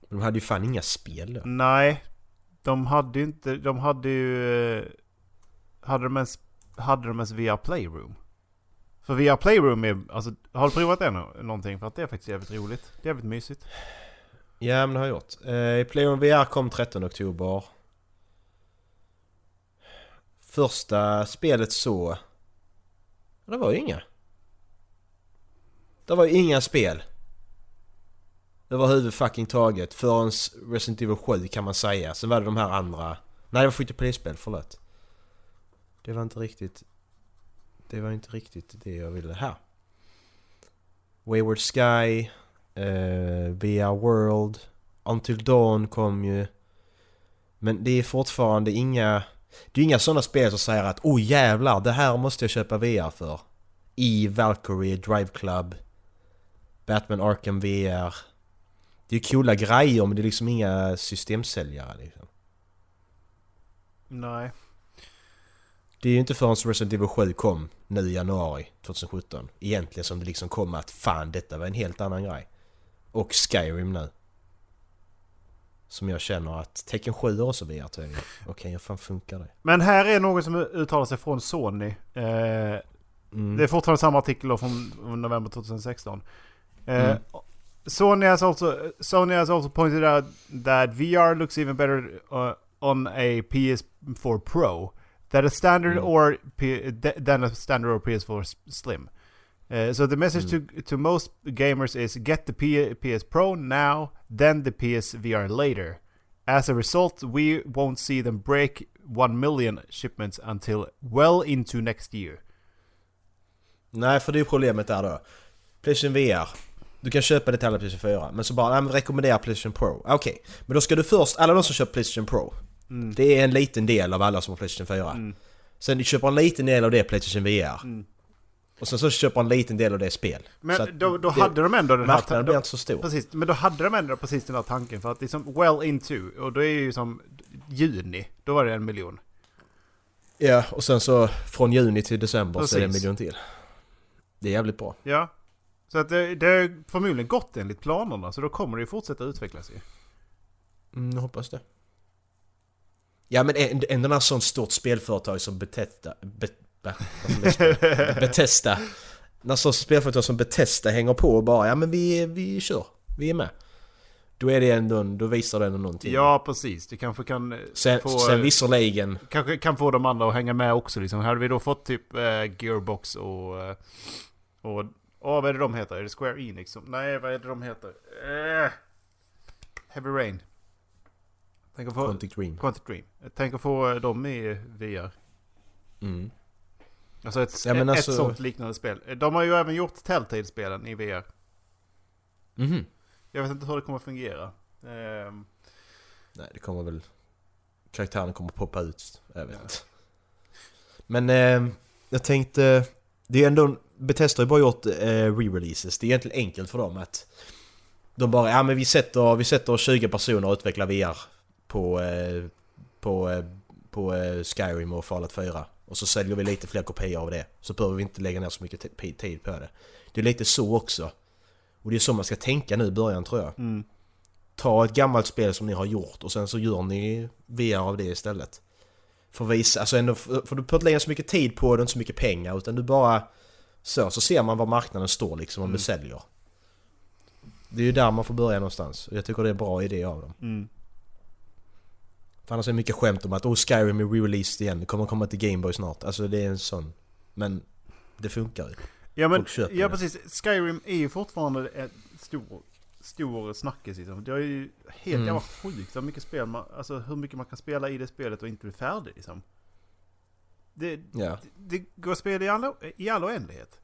Speaker 6: De hade ju fan inga spel då.
Speaker 7: Nej, de hade ju inte, de hade ju... eh, Hade de ens, hade de ens VR Playroom? För VR Playroom är, alltså har du provat det nå- någonting? För att det är faktiskt jävligt roligt. Det är jävligt mysigt.
Speaker 6: Ja, men det har jag gjort. Eh, Playon VR kom 13 oktober. Första spelet så... Det var ju inga. Det var ju inga spel. Det var huvudfucking taget. Förrän Resident Evil 7 kan man säga. Sen var det de här andra... Nej det var free to play-spel, förlåt. Det var inte riktigt... Det var inte riktigt det jag ville. Här. Wayward Sky. Eh, uh, VR World. Until Dawn kom ju. Men det är fortfarande inga... Det är inga sådana spel som säger att oh jävlar, det här måste jag köpa VR för. I Valkyrie, Drive Club, Batman Arkham VR. Det är coola grejer men det är liksom inga systemsäljare liksom.
Speaker 7: Nej.
Speaker 6: Det är ju inte förrän Resident Evil 7 kom nu i januari 2017 egentligen som det liksom kom att fan detta var en helt annan grej. Och Skyrim nu. Som jag känner att Tekken 7 har också VR tydligen. Okej, hur fan funkar det?
Speaker 7: Men här är någon som uttalar sig från Sony. Eh,
Speaker 6: Mm.
Speaker 7: Det är fortfarande samma artikel från november 2016. Eh,
Speaker 6: Mm.
Speaker 7: Sony, has also, Sony has also pointed out that VR looks even better uh, on a PS4 Pro that a standard
Speaker 6: Mm.
Speaker 7: or P- th- than a standard or PS4 s- Slim. Uh, so the message to to most gamers is get the P- PS Pro now, then the PS VR later. As a result, we won't see them break 1 million shipments until well into next year.
Speaker 6: Nej, för det är problemet där då. Playstation VR. Du kan köpa det till alla Playstation 4. Men så bara, nej men rekommendera Playstation Pro. Okej, men då ska du först, alla de som köper Playstation Pro.
Speaker 7: Mm.
Speaker 6: Det är en liten del av alla som har Playstation 4. Sen du köper en liten del av det Playstation VR. Och sen så köper en liten del av det spel.
Speaker 7: Men
Speaker 6: att
Speaker 7: då, då
Speaker 6: det-
Speaker 7: hade de ändå den här...
Speaker 6: Marknaden blir inte så stor.
Speaker 7: Precis, men då hade de ändå precis den här tanken för att liksom well into, och då är ju som juni, då var det en miljon.
Speaker 6: Ja, och sen så från juni till december så är det en
Speaker 7: Precis.
Speaker 6: miljon till. Det är jävligt bra.
Speaker 7: Ja. Så att det, det har förmodligen gått enligt planerna. Så då kommer det ju fortsätta utvecklas ju.
Speaker 6: Mm, jag hoppas det. Ja men ändå när sånt stort spelföretag som Bethesda... Be, Bethesda. När sånt spelföretag som Bethesda hänger på och bara ja men vi, vi kör. Vi är med. Då är det ändå, då visar det ändå någonting.
Speaker 7: Ja, precis. Det kanske kan eh,
Speaker 6: Sen,
Speaker 7: få...
Speaker 6: sen visserligen...
Speaker 7: Kanske kan få de andra att hänga med också liksom. Hade vi då fått typ eh, Gearbox och... Eh, och... Åh, vad är det de heter? Är det Square Enix? Som, nej, vad är det de heter? Eh, Heavy Rain. Tänk att få...
Speaker 6: Quantic Dream.
Speaker 7: Quantic Dream. Tänk att få eh, dem i VR.
Speaker 6: Mm.
Speaker 7: Alltså ett,
Speaker 6: Ja, alltså-
Speaker 7: ett sånt liknande spel. De har ju även gjort Telltale-spelen i VR.
Speaker 6: Mhm.
Speaker 7: Jag vet inte hur det kommer att fungera. Ehm,
Speaker 6: Nej, det kommer väl... Karaktären kommer poppa ut. Jag vet inte. Men eh, jag tänkte... Det är ändå... Bethesda har ju bara gjort eh, re-releases. Det är egentligen enkelt för dem att... De bara, ja men vi sätter, vi sätter 20 personer och utvecklar VR på, eh, på, eh, på eh, Skyrim och Fallout 4. Och så säljer vi lite fler kopior av det. Så behöver vi inte lägga ner så mycket tid på det. Det är lite så också. Och det är så man ska tänka nu i början tror jag.
Speaker 7: mm.
Speaker 6: Ta ett gammalt spel som ni har gjort och sen så gör ni VR av det istället. För visa, alltså ändå, för du behöver inte lägga så mycket tid på det, inte så mycket pengar utan du bara... Så, så ser man var marknaden står liksom om
Speaker 7: Mm.
Speaker 6: det säljer. Det är ju där man får börja någonstans. Och jag tycker det är en bra idé av dem.
Speaker 7: Mm.
Speaker 6: För annars är det mycket skämt om att oh, Skyrim är re-released igen, det kommer komma till Gameboy snart. Alltså det är en sån... Men det funkar ju.
Speaker 7: Ja men, ja precis. Skyrim är ju fortfarande en stor, stor snackis liksom. Det är ju helt
Speaker 6: Mm.
Speaker 7: jävla sjukt hur mycket spel man, alltså hur mycket man kan spela i det spelet och inte bli färdig liksom. Det,
Speaker 6: Ja.
Speaker 7: det, det går att spela i all, i all oändlighet.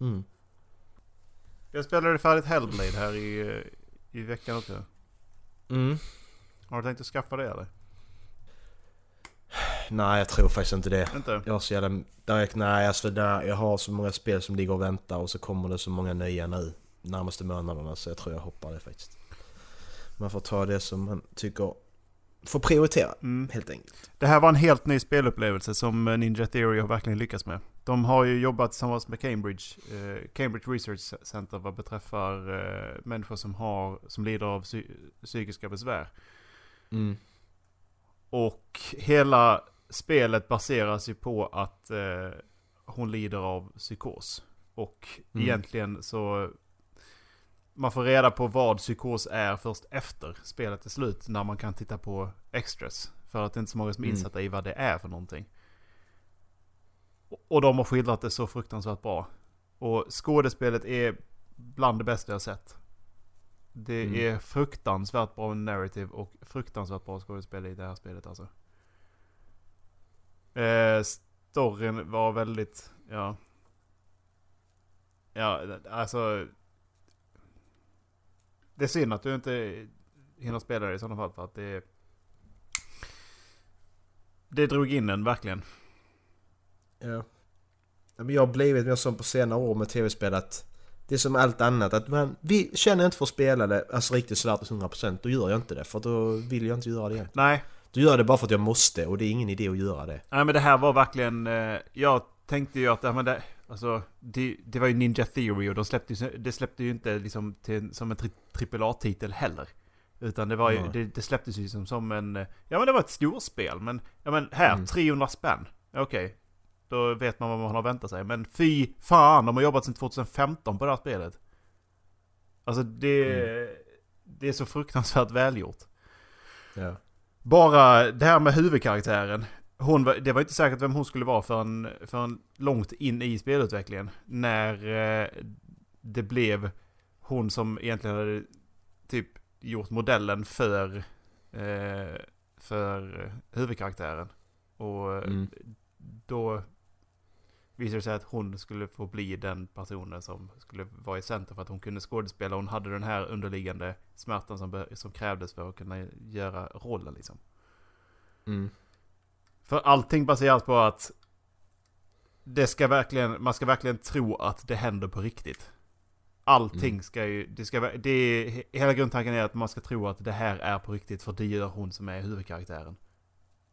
Speaker 6: Mm.
Speaker 7: Jag spelade färdigt Hellblade här i, i veckan också.
Speaker 6: Mm.
Speaker 7: Har du tänkt att skaffa det eller?
Speaker 6: Nej, jag tror faktiskt inte det.
Speaker 7: Inte?
Speaker 6: Jag har så jävla... Där, nej, alltså där, jag har så många spel som ligger och väntar och så kommer det så många nya nu närmaste månaderna så jag tror jag hoppar det faktiskt. Man får ta det som man tycker får prioritera
Speaker 7: Mm.
Speaker 6: helt enkelt.
Speaker 7: Det här var en helt ny spelupplevelse som eh, Ninja Theory har verkligen lyckats med. De har ju jobbat tillsammans med Cambridge, eh, Cambridge Research Center vad beträffar eh, människor som, har, som lider av psy psykiska besvär.
Speaker 6: Mm.
Speaker 7: Och hela spelet baseras ju på att eh, hon lider av psykos. Och
Speaker 6: Mm.
Speaker 7: egentligen så... Man får reda på vad psykos är först efter spelet är slut. När man kan titta på extras. För att det är inte så många som är
Speaker 6: Mm.
Speaker 7: insatta i vad det är för någonting. Och- Och de har skildrat det så fruktansvärt bra. Och skådespelet är bland det bästa jag sett. Det
Speaker 6: Mm.
Speaker 7: är fruktansvärt bra narrative och fruktansvärt bra skådespel i det här spelet alltså. Eh, storyn var väldigt, ja. Ja, alltså. Det är synd att du inte hinner spela det i sådana fall för att det... Det drog in en verkligen.
Speaker 6: Ja. Men jag har blivit mer som på senare år med tv-spel att det är som allt annat att man vi känner inte för att spela det alltså riktigt sådär till 100% då gör jag inte det för då vill jag inte göra det igen.
Speaker 7: Nej,
Speaker 6: Då gör det bara för att jag måste och det är ingen idé att göra det.
Speaker 7: Nej men det här var verkligen, eh, jag tänkte ju att, men det, alltså, det, det var ju Ninja Theory och de släppte ju, det släppte ju inte liksom till, som en tri, AAA-titel heller. Utan det var ju,
Speaker 6: Nej.
Speaker 7: det, det släpptes ju som, som en, eh, ja men det var ett storspel. Men, ja men här,
Speaker 6: Mm.
Speaker 7: 300 spänn. Okej. Då vet man vad man har väntat sig. Men fy fan, de har jobbat sedan 2015 på det här spelet. Alltså det, det är så fruktansvärt välgjort.
Speaker 6: Ja.
Speaker 7: Bara det här med huvudkaraktären. Hon, var- det var inte säkert vem hon skulle vara förrän, förrän långt in i spelutvecklingen. När eh, det blev hon som egentligen hade typ gjort modellen för, eh, för huvudkaraktären. Och
Speaker 6: Mm.
Speaker 7: då visade det sig att hon skulle få bli den personen som skulle vara i centrum för att hon kunde skådespela. Hon hade den här underliggande smärtan som, som krävdes för att kunna göra rollen liksom.
Speaker 6: Mm.
Speaker 7: För allting baseras på att det ska verkligen, man ska verkligen tro att det händer på riktigt. Allting
Speaker 6: Mm.
Speaker 7: ska ju, det ska, det är, hela grundtanken är att man ska tro att det här är på riktigt för det gör hon som är huvudkaraktären.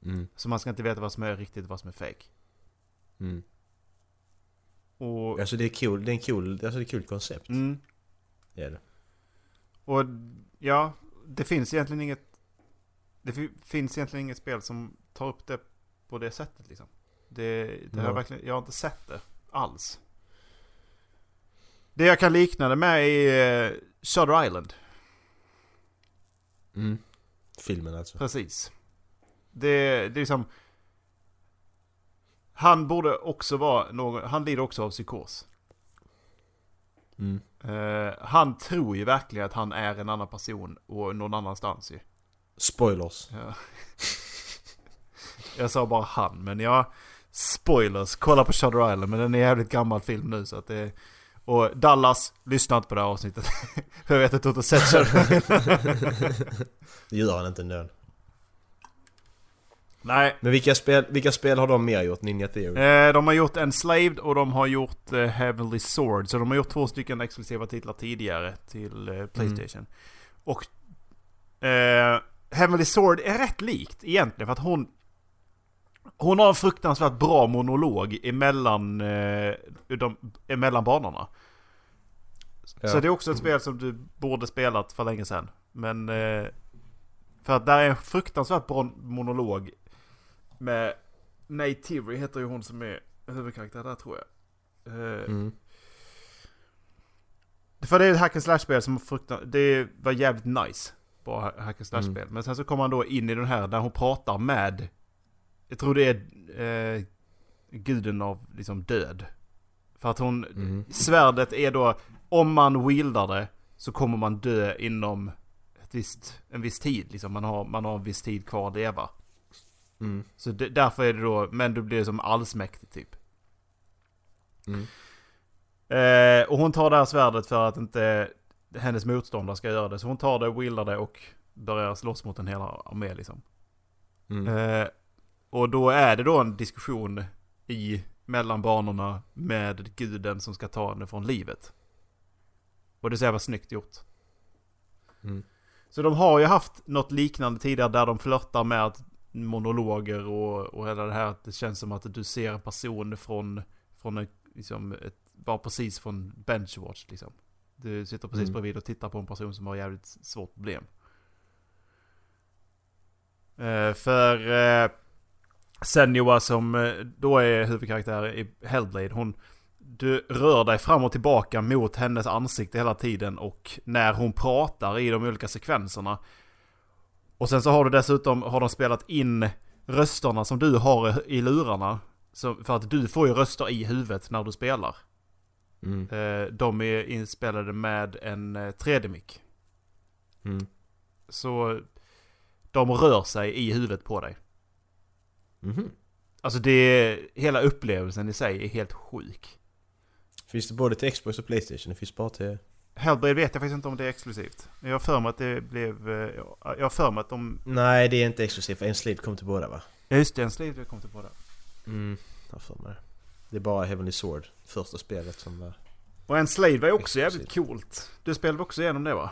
Speaker 6: Mm.
Speaker 7: Så man ska inte veta vad som är riktigt och vad som är fake.
Speaker 6: Mm.
Speaker 7: Och,
Speaker 6: Alltså det är kul, det är en kul, alltså det är kul koncept.
Speaker 7: mm,
Speaker 6: Det är det.
Speaker 7: och ja, det finns egentligen inget... Det fi- finns egentligen inget spel som tar upp det på det sättet liksom. Det, det har jag
Speaker 6: Ja.
Speaker 7: verkligen, jag har inte sett det alls. Det jag kan likna det med är uh, Shutter Island.
Speaker 6: Mm. Filmen alltså.
Speaker 7: Precis. Det, det är liksom... Han borde också vara någon, han lider också av psykos.
Speaker 6: Mm.
Speaker 7: Eh, han tror ju verkligen att han är en annan person och någon annanstans ju.
Speaker 6: Spoilers.
Speaker 7: Ja. (laughs) Jag sa bara han, men ja... Spoilers, kolla på Shutter Island, men den är en jävligt gammal film nu så att det... Och Dallas, lyssna inte på det här avsnittet. För (laughs) jag vet att du inte har sett Shutter Island. (laughs)
Speaker 6: Det gör han inte ändå.
Speaker 7: Nej.
Speaker 6: Men vilka spel, vilka spel har de mer gjort? Ninja Theory?
Speaker 7: Eh, de har gjort Enslaved och de har gjort eh, Heavenly Sword. Så de har gjort två stycken exklusiva titlar tidigare till eh, Playstation. Och eh, Heavenly Sword är rätt likt egentligen för att hon hon har en fruktansvärt bra monolog emellan, eh, de, emellan banorna.
Speaker 6: Ja.
Speaker 7: Så det är också ett spel som du borde spelat för länge sedan. Men... Eh, för att där är en fruktansvärt bra monolog med Neytiri heter ju hon som är huvudkaraktär där tror jag. Eh,
Speaker 6: Mm.
Speaker 7: För det är ett hack and slash-spel som fruktan- det var jävligt nice. Bra ha- hack and slash-spel.
Speaker 6: Mm.
Speaker 7: Men sen så kommer man då in i den här där hon pratar med... Jag tror det är eh, guden av liksom död. För att hon...
Speaker 6: Mm.
Speaker 7: Svärdet är då... Om man wieldar det så kommer man dö inom ett visst, en viss tid. Liksom. Man, har, man har en viss tid kvar att leva.
Speaker 6: Mm.
Speaker 7: Så det, därför är det då... Men då blir det som allsmäktig typ.
Speaker 6: Mm.
Speaker 7: Eh, och hon tar det här svärdet för att inte hennes motståndare ska göra det. Så hon tar det, wieldar det och börjar slåss mot en hel armé liksom.
Speaker 6: Mm.
Speaker 7: Eh, och då är det då en diskussion i mellan banorna med guden som ska ta henne från livet. Och det ser jag var snyggt gjort.
Speaker 6: Mm.
Speaker 7: Så de har ju haft något liknande tidigare där de flörtar med att monologer och, och hela det här. att Det känns som att du ser en person från, från en, liksom ett, bara precis från benchwatch liksom. Du sitter precis
Speaker 6: Mm.
Speaker 7: bredvid och tittar på en person som har jävligt svårt problem. Eh, för eh, Senua som eh, då är huvudkaraktär i Hellblade, hon... Du rör dig fram och tillbaka mot hennes ansikte hela tiden och när hon pratar i de olika sekvenserna. Och sen så har du dessutom, har de spelat in rösterna som du har i lurarna. Så, för att du får ju röster i huvudet när du spelar.
Speaker 6: Mm.
Speaker 7: Eh, de är inspelade med en eh, 3D-mick.
Speaker 6: Mm.
Speaker 7: Så de rör sig i huvudet på dig.
Speaker 6: Mhm.
Speaker 7: Alltså det, hela upplevelsen i sig är helt sjuk.
Speaker 6: Finns det både till Xbox och Playstation? Det finns bara till...
Speaker 7: Hellblade vet jag faktiskt inte om det är exklusivt. Jag har för mig att det blev... eh, Jag har för mig att de...
Speaker 6: Nej, det är inte exklusivt. En Slave kom till båda va?
Speaker 7: Ja just det, en Slave jag kom till det.
Speaker 6: Mm, jag har för mig det. Det är bara Heavenly Sword, första spelet som var...
Speaker 7: Och en Slave var ju också jävligt
Speaker 6: Exklusivt.
Speaker 7: coolt. Du spelade också igenom det va?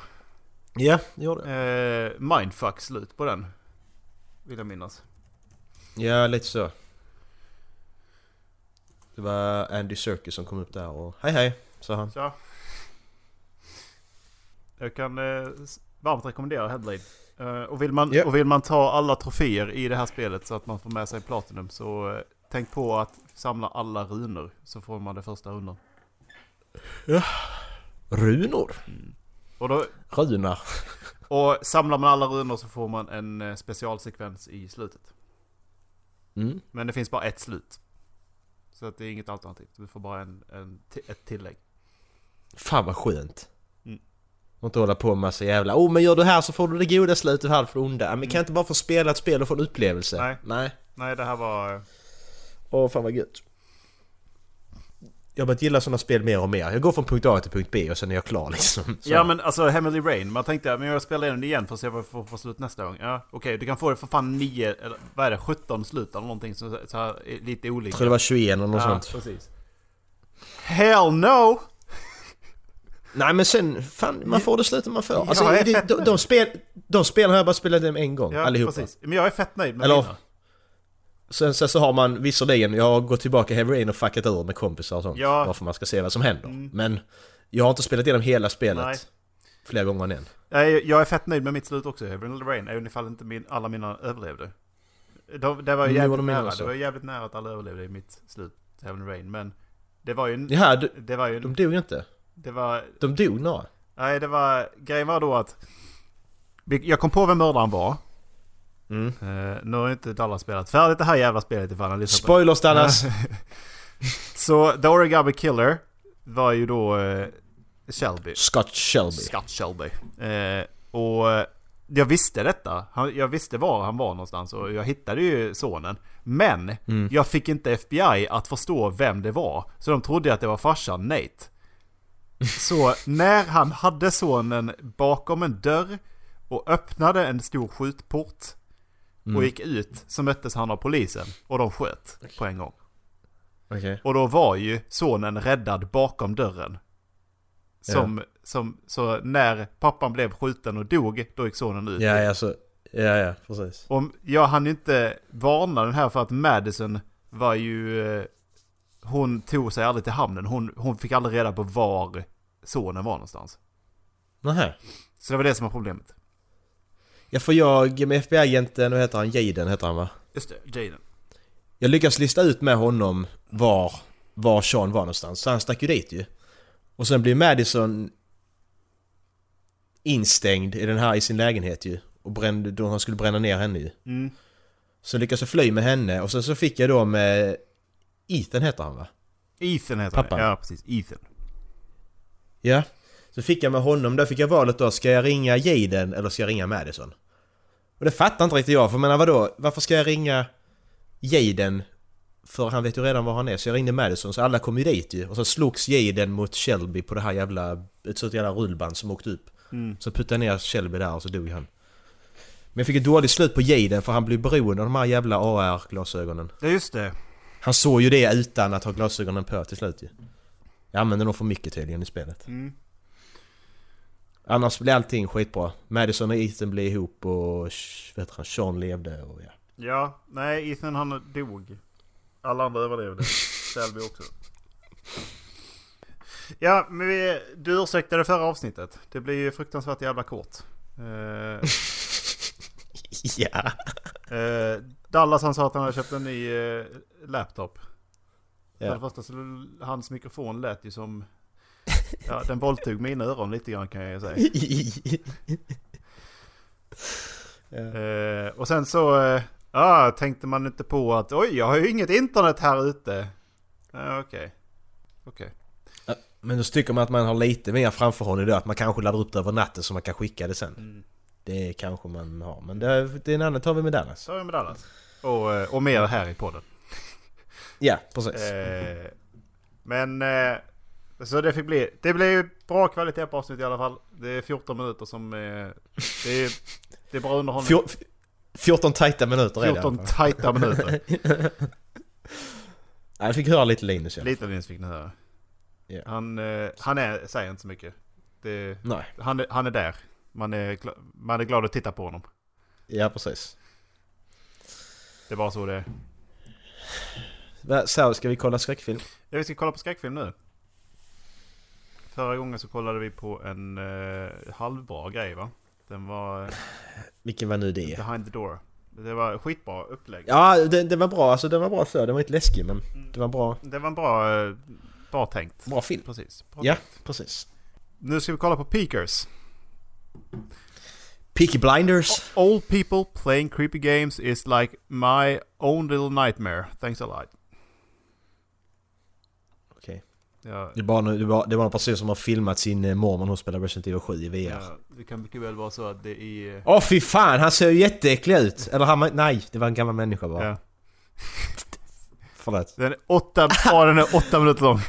Speaker 6: Ja, det gjorde det.
Speaker 7: Eh, mindfuck slut på den. Vill jag minnas.
Speaker 6: Ja, lite så. Det var Andy Serkis som kom upp där och hej hej, sa han.
Speaker 7: Så. Jag kan eh, varmt rekommendera Hellblade. Eh, och, vill man,
Speaker 6: Ja.
Speaker 7: och vill man ta alla troféer i det här spelet så att man får med sig Platinum så eh, tänk på att samla alla runor så får man det första rundan.
Speaker 6: Runor?
Speaker 7: Och, då,
Speaker 6: Runar. (laughs)
Speaker 7: och samlar man alla runor så får man en eh, specialsekvens i slutet.
Speaker 6: Mm.
Speaker 7: Men det finns bara ett slut. Så att det är inget alternativ. Du får bara en, en, ett tillägg.
Speaker 6: Fan vad skönt.
Speaker 7: Mm.
Speaker 6: Och inte hålla på med massa jävla Oh men gör du här så får du det goda slutet och halvt för det onda. Men kan jag inte bara få spela ett spel och få en upplevelse?
Speaker 7: Nej.
Speaker 6: Nej.
Speaker 7: Nej, det här var... eh,
Speaker 6: Åh fan vad gött. Jag har börjat gilla sådana spel mer och mer. Jag går från punkt A till punkt B och sen är jag klar (laughs) liksom. Så.
Speaker 7: Ja men alltså Heavenly Rain, man tänkte men jag spelar det igen för att se vad jag får för slut nästa gång. Ja okej, du kan få det för fan 9, eller vad är det, 17 slut eller någonting så, så här, är lite olika.
Speaker 6: Jag tror det var 21 eller något
Speaker 7: ja,
Speaker 6: sånt.
Speaker 7: precis. Hell no!
Speaker 6: Nej men sen, fan man får det slutet man får.
Speaker 7: Ja,
Speaker 6: Alltså,
Speaker 7: är
Speaker 6: det, de, de, spel, de spelen har jag bara spelat dem en gång,
Speaker 7: Ja,
Speaker 6: allihopa.
Speaker 7: precis. Men jag är fett nöjd med
Speaker 6: Eller-
Speaker 7: mina.
Speaker 6: sen, sen så har man visserligen, jag har gått tillbaka Heavy Rain och fuckat ur med kompisar och sånt.
Speaker 7: Ja.
Speaker 6: Bara för man ska se vad som händer.
Speaker 7: Mm.
Speaker 6: Men jag har inte spelat igenom hela spelet
Speaker 7: Nej.
Speaker 6: flera gånger än.
Speaker 7: Nej, jag är fett nöjd med mitt slut också. Heavy Rain, även ifall inte min, alla mina överlevde. De, det var ju
Speaker 6: det var
Speaker 7: jävligt
Speaker 6: de
Speaker 7: nära. Det var jävligt nära att alla överlevde i mitt slut, Heaven Rain. Men det var ju... en-
Speaker 6: Jaha, du,
Speaker 7: Det var ju...
Speaker 6: de dog ju inte.
Speaker 7: Det var...
Speaker 6: De dog några.
Speaker 7: Nej, det var... Grejen var då att... Jag kom på vem mördaren var.
Speaker 6: Mm.
Speaker 7: Uh, nu har inte Dallas spelat färdigt det här jävla spelet ifall han lyssnar
Speaker 6: Spoilers Dallas! (laughs)
Speaker 7: Så The Origami Killer var ju då eh, Shelby.
Speaker 6: Scott Shelby.
Speaker 7: Scott Shelby. Eh, och jag visste detta. Han, jag visste var han var någonstans och jag hittade ju sonen. Men
Speaker 6: Mm.
Speaker 7: jag fick inte FBI att förstå vem det var. Så de trodde att det var farsan Nate. Så när han hade sonen bakom en dörr och öppnade en stor skjutport
Speaker 6: Mm.
Speaker 7: och gick ut så möttes han av polisen och de sköt på en gång.
Speaker 6: Okej.
Speaker 7: Och då var ju sonen räddad bakom dörren. Som, som, så när pappan blev skjuten och dog, då gick sonen ut.
Speaker 6: Ja, ja, så... Ja, ja, precis.
Speaker 7: Och jag hann ju inte varna den här för att Madison var ju... Hon tog sig aldrig till hamnen. Hon, hon fick aldrig reda på var sonen var någonstans.
Speaker 6: Nähä.
Speaker 7: Så det var det som var problemet.
Speaker 6: Ja, för jag med FBI-agenten, vad heter han? Jaden heter han va?
Speaker 7: Just det, Jaden.
Speaker 6: Jag lyckas lista ut med honom var, var Sean var någonstans. Så han stack ju dit ju. Och sen blir Madison instängd i den här i sin lägenhet ju. Och brände, då han skulle bränna ner henne ju.
Speaker 7: Mm.
Speaker 6: Så lyckas jag fly med henne och sen så fick jag då med Ethan heter han va?
Speaker 7: Ethan heter
Speaker 6: Pappan.
Speaker 7: han. Ja, precis. Ethan.
Speaker 6: Ja. Så fick jag med honom, där fick jag valet då, ska jag ringa Jaden eller ska jag ringa Madison? Och det fattar inte riktigt jag, för jag menar vadå, varför ska jag ringa Jaden? För han vet ju redan var han är, så jag ringde Madison, så alla kom ju dit ju. Och så slogs Jaden mot Shelby på det här jävla, ett sånt jävla rullband som åkte upp.
Speaker 7: Mm.
Speaker 6: Så puttade ner Shelby där och så dog han. Men jag fick ett dåligt slut på Jaden för han blev beroende av de här jävla AR-glasögonen.
Speaker 7: Ja, just det.
Speaker 6: Han såg ju det utan att ha glasögonen på till slut ju. Jag använde nog för mycket tydligen i spelet.
Speaker 7: Mm.
Speaker 6: Annars blir allting skitbra. Madison och Ethan blev ihop och vet han, Sean levde och ja.
Speaker 7: Ja, nej, Ethan han dog. Alla andra överlevde. (laughs) Shelby också. Ja, men vi, du ursäktade förra avsnittet. Det blir ju fruktansvärt jävla kort. Eh, (laughs)
Speaker 6: ja.
Speaker 7: eh, Dallas han sa att han hade köpt en ny eh, laptop. För det
Speaker 6: ja.
Speaker 7: första så hans mikrofon lät ju som... Ja, den våldtog mina öron lite grann kan jag säga. (laughs) Eh, och sen så eh, ja, tänkte man inte på att oj, jag har ju inget internet här ute. Okej. Okej.
Speaker 6: Men då tycker man att man har lite mer framförhållning då. Att man kanske laddar upp det över natten så man kan skicka det sen.
Speaker 7: Mm.
Speaker 6: Det kanske man har. Men det, det är en annan tar vi med Dallas.
Speaker 7: Är det med Dallas. Och, eh, och mer här i podden. (laughs)
Speaker 6: Ja, precis.
Speaker 7: Eh, men eh, så det fick bli. Det blev bra kvalitet på avsnittet i alla fall. Det är 14 minuter som är... Det är, det är bra underhållning.
Speaker 6: Fjor, 14 tajta minuter är det. i alla
Speaker 7: 14
Speaker 6: fall.
Speaker 7: tajta minuter. (laughs)
Speaker 6: Ja, jag fick höra lite Linus ja.
Speaker 7: Lite Linus fick ni höra.
Speaker 6: Ja.
Speaker 7: Han, eh, han är, säger inte så mycket. Det,
Speaker 6: Nej.
Speaker 7: han, är, han är där. Man är, man är glad att titta på honom.
Speaker 6: Ja, precis.
Speaker 7: Det är bara så det är.
Speaker 6: Så, ska vi kolla skräckfilm?
Speaker 7: Ja, vi ska kolla på skräckfilm nu. Förra gången så kollade vi på en eh, halvbra grej va? Den var eh,
Speaker 6: Vilken var nu det?
Speaker 7: Behind the Door. Det var skitbra upplägg.
Speaker 6: Ja, det, det var bra. Alltså det var bra så. Den var inte läskig men det var bra.
Speaker 7: Det var en bra, eh, bra tänkt.
Speaker 6: Bra film.
Speaker 7: Precis. Bra
Speaker 6: Ja,
Speaker 7: tänkt.
Speaker 6: precis.
Speaker 7: Nu ska vi kolla på Peakers.
Speaker 6: Peaky Blinders.
Speaker 7: Old people playing creepy games is like my own little nightmare. Thanks a lot.
Speaker 6: Okej.
Speaker 7: Ja,
Speaker 6: Det, var, det, var, det var en person som har filmat sin eh, mormor när hon spelar Resident Evil 7 i VR.
Speaker 7: ja, det kan mycket väl vara så att det är...
Speaker 6: Åh fy fan, han ser ju jätteäcklig ut! Eller han, nej, det var en gammal människa bara.
Speaker 7: Ja.
Speaker 6: Förlåt.
Speaker 7: Den är åtta, ja, den är åtta minuter lång.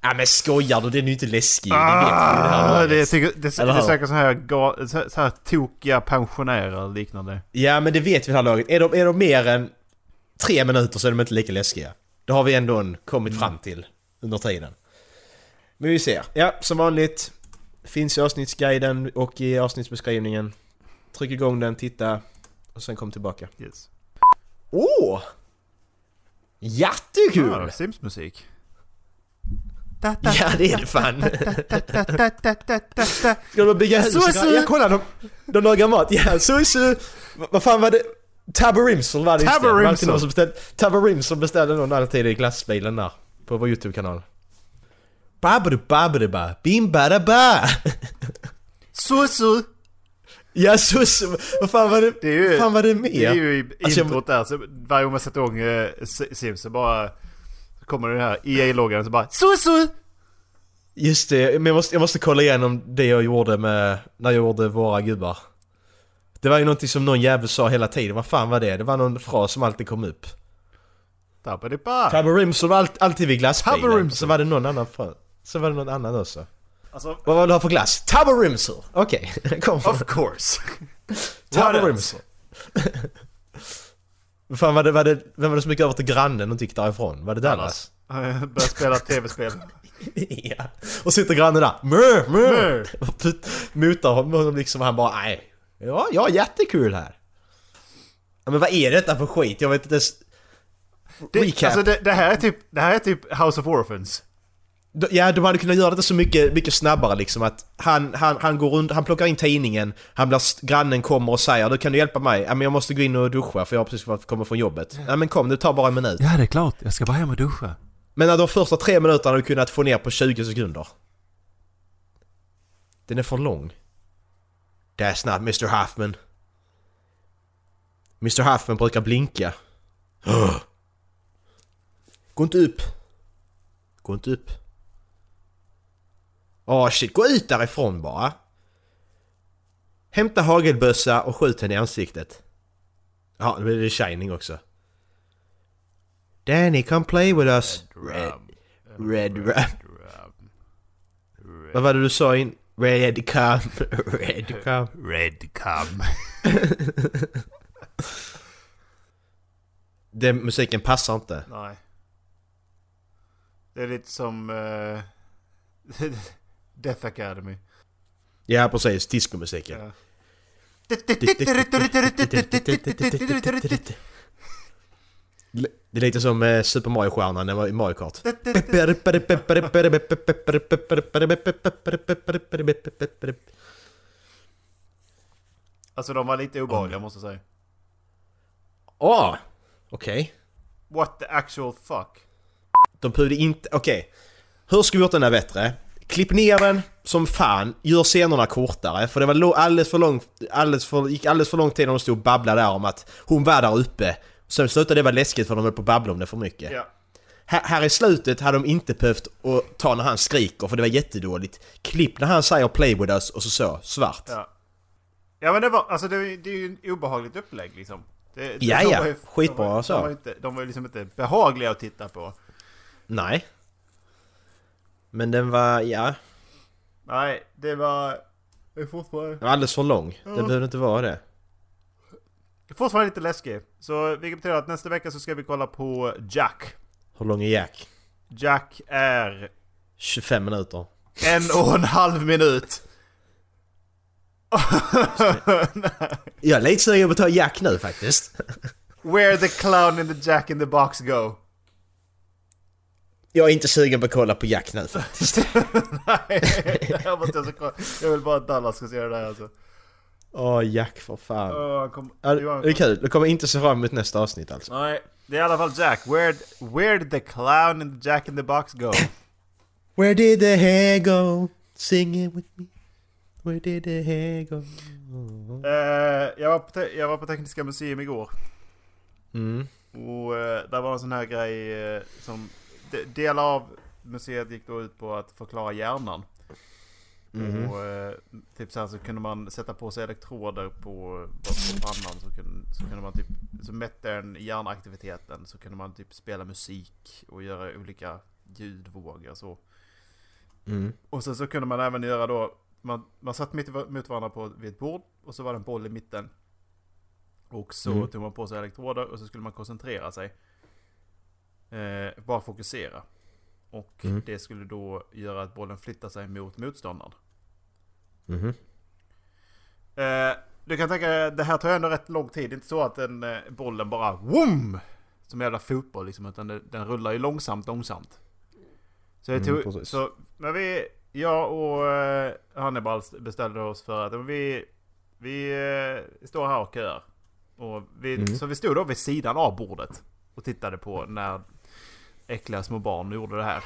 Speaker 6: Ja men skojar du? Den är ju inte läskig. det vet ju det här
Speaker 7: Ah, det, tycker- det, det,
Speaker 6: Eller
Speaker 7: är säkert så här, så, så här tokiga pensionärer och liknande.
Speaker 6: Ja men det vet vi det här laget. Är de, är de mer än tre minuter så är de inte lika läskiga. Det har vi ändå kommit
Speaker 7: Mm.
Speaker 6: fram till under tiden. Men vi ser. Ja, som vanligt. Finns i avsnittsguiden och i avsnittsbeskrivningen. Tryck igång den, titta och sen kom tillbaka.
Speaker 7: Yes.
Speaker 6: Åh! Jättekul!
Speaker 7: Ja, Sims-musik.
Speaker 6: Ja det är det fan. Ska de bygga hus? Ja kolla de, de lagar mat. Ja Susu! Va- Vad fan var det? Tabarimsel var det just det.
Speaker 7: Tabarimsel.
Speaker 6: beställde, någon alltid i glassbilen där. På vår YouTube-kanal. Babadu babadu bim bada ba.
Speaker 7: Susu!
Speaker 6: Ja Susu! Vad fan var det?
Speaker 7: Det är ju,
Speaker 6: Vad fan var det mer?
Speaker 7: Det är ju
Speaker 6: Alltså,
Speaker 7: introt där. Så varje gång man sätter igång eh, Sims så bara... Så kommer den här EA-loggan så bara Susu!
Speaker 6: Just det, men jag måste, jag måste kolla igenom det jag gjorde med, när jag gjorde våra gubbar. Det var ju någonting som någon jävel sa hela tiden, vad fan var det? Det var någon fras som alltid kom upp.
Speaker 7: Tabbadipa!
Speaker 6: Tabarimsel var allt, alltid vid glassbilen. Så var det någon annan fras. Så var det någon annan också.
Speaker 7: Alltså,
Speaker 6: Vad vill du ha för glass? Tabarimsel! Okej, (laughs) kom.
Speaker 7: of course.
Speaker 6: Tabarimsel. (laughs) Fan var det, var det, vem var det som gick över till grannen och gick därifrån? Var det Dallas?
Speaker 7: Jag börjar spela tv-spel. (laughs)
Speaker 6: ja. Och sitter grannen där, mö, mö! Mutar honom liksom och han bara nej. Ja, ja jättekul här. Ja, men vad är detta för skit? Jag vet inte ens...
Speaker 7: Det,
Speaker 6: Recap.
Speaker 7: alltså det, det, här är typ, det här är typ House of Orphans.
Speaker 6: Ja, de hade kunnat göra det så mycket, mycket snabbare liksom att han, han, han går runt, han plockar in tidningen, han blir, grannen kommer och säger du kan du hjälpa mig? Ja men jag måste gå in och duscha för jag har precis komma från jobbet. Ja men kom, det tar bara en minut.
Speaker 7: Ja det är klart, jag ska bara hem och duscha.
Speaker 6: Men de första tre minuterna hade du kunnat få ner på 20 sekunder. Den är för lång. That's not Mr. Huffman. Mr. Huffman brukar blinka. (gasps) Gå inte upp. Gå inte upp. Åh shit, gå ut därifrån bara. Hämta hagelbössa och skjut henne i ansiktet. Ja, nu blir det shining också. Danny, come play with us. Red, red rum. Vad var det du sa in? Red come, (laughs) red come.
Speaker 7: Red come. (laughs)
Speaker 6: Den musiken passar inte.
Speaker 7: Nej. Det är lite som... eh, (laughs) Death Academy.
Speaker 6: Ja precis, discomusiken.
Speaker 7: Ja.
Speaker 6: Det är lite som eh, Super Mario-stjärnan i Mario Kart.
Speaker 7: Alltså de var lite obehagliga måste jag säga.
Speaker 6: Åh! Okej.
Speaker 7: What the actual fuck?
Speaker 6: De behövde inte... Okej. Hur ska vi gjort den här bättre? Klipp ner den som fan, gör scenerna kortare för det var alldeles för långt, alldeles för, gick alldeles för lång tid när de stod och babblade där om att hon var där uppe. Sen slutade det vara läskigt för de höll på att babbla om det för mycket.
Speaker 7: Ja.
Speaker 6: Här, här i slutet hade de inte behövt att ta när han skriker för det var jättedåligt. Klipp när han säger 'Play with us' och så så, svart.
Speaker 7: Ja. Ja men det var, alltså det, det är ju ett obehagligt upplägg liksom. Det, det,
Speaker 6: Ja, ja.
Speaker 7: ju-
Speaker 6: Skitbra
Speaker 7: de var,
Speaker 6: så.
Speaker 7: De var, ju inte, de var ju liksom inte behagliga att titta på.
Speaker 6: Nej. Men den var, ja,
Speaker 7: Nej, det var... Det är fortfarande...
Speaker 6: den var alldeles för lång. Det behövde inte vara det.
Speaker 7: Fortfarande lite läskig. Så vilket betyder att nästa vecka så ska vi kolla på Jack.
Speaker 6: Hur lång är Jack?
Speaker 7: Jack är
Speaker 6: 25 minuter.
Speaker 7: en och en halv minut.
Speaker 6: Jag är lite sugen på att ta Jack nu faktiskt.
Speaker 7: Where the clown in the Jack in the box go.
Speaker 6: Jag är inte sugen på att kolla på Jack nu faktiskt. (laughs)
Speaker 7: Nej, jag, måste alltså, kolla. jag vill bara att Dallas ska se det där alltså.
Speaker 6: Åh Jack för fan.
Speaker 7: Han kom, Johan-
Speaker 6: det är kul, du kommer inte se fram emot nästa avsnitt alltså.
Speaker 7: Nej, det är i alla fall Jack. Where, where did the clown in the Jack in the box go?
Speaker 6: Where did the hair go? Sing it with me. Where did the hair go?
Speaker 7: Eh, jag, var på jag var på Tekniska museum igår.
Speaker 6: Mm.
Speaker 7: Och eh, där var en sån här grej eh, som... De, delar av museet gick då ut på att förklara hjärnan.
Speaker 6: Mhm.
Speaker 7: Och eh, typ så här så kunde man sätta på sig elektroder på, på pannan så kunde, så kunde man typ... Så mätte den hjärnaktiviteten så kunde man typ spela musik och göra olika ljudvågor så.
Speaker 6: Mm.
Speaker 7: Och sen så kunde man även göra då... Man, man satt mitt emot varandra på, vid ett bord och så var det en boll i mitten. Och så
Speaker 6: Mm.
Speaker 7: tog man på sig elektroder och så skulle man koncentrera sig. Eh, bara fokusera. Och
Speaker 6: Mm.
Speaker 7: det skulle då göra att bollen flyttar sig mot motståndaren.
Speaker 6: Mhm.
Speaker 7: Eh, du kan tänka det här tar ju ändå rätt lång tid. Det är inte så att den, eh, bollen bara WOOM! som jävla fotboll liksom. Utan den, den rullar ju långsamt, långsamt. Så, det
Speaker 6: Mm,
Speaker 7: tog,
Speaker 6: precis.
Speaker 7: så men vi, jag och eh, Hannibal beställde oss för att vi, vi eh, står här och köar. Och vi,
Speaker 6: Mm.
Speaker 7: Så vi stod då vid sidan av bordet och tittade på när äckliga små barn gjorde det här.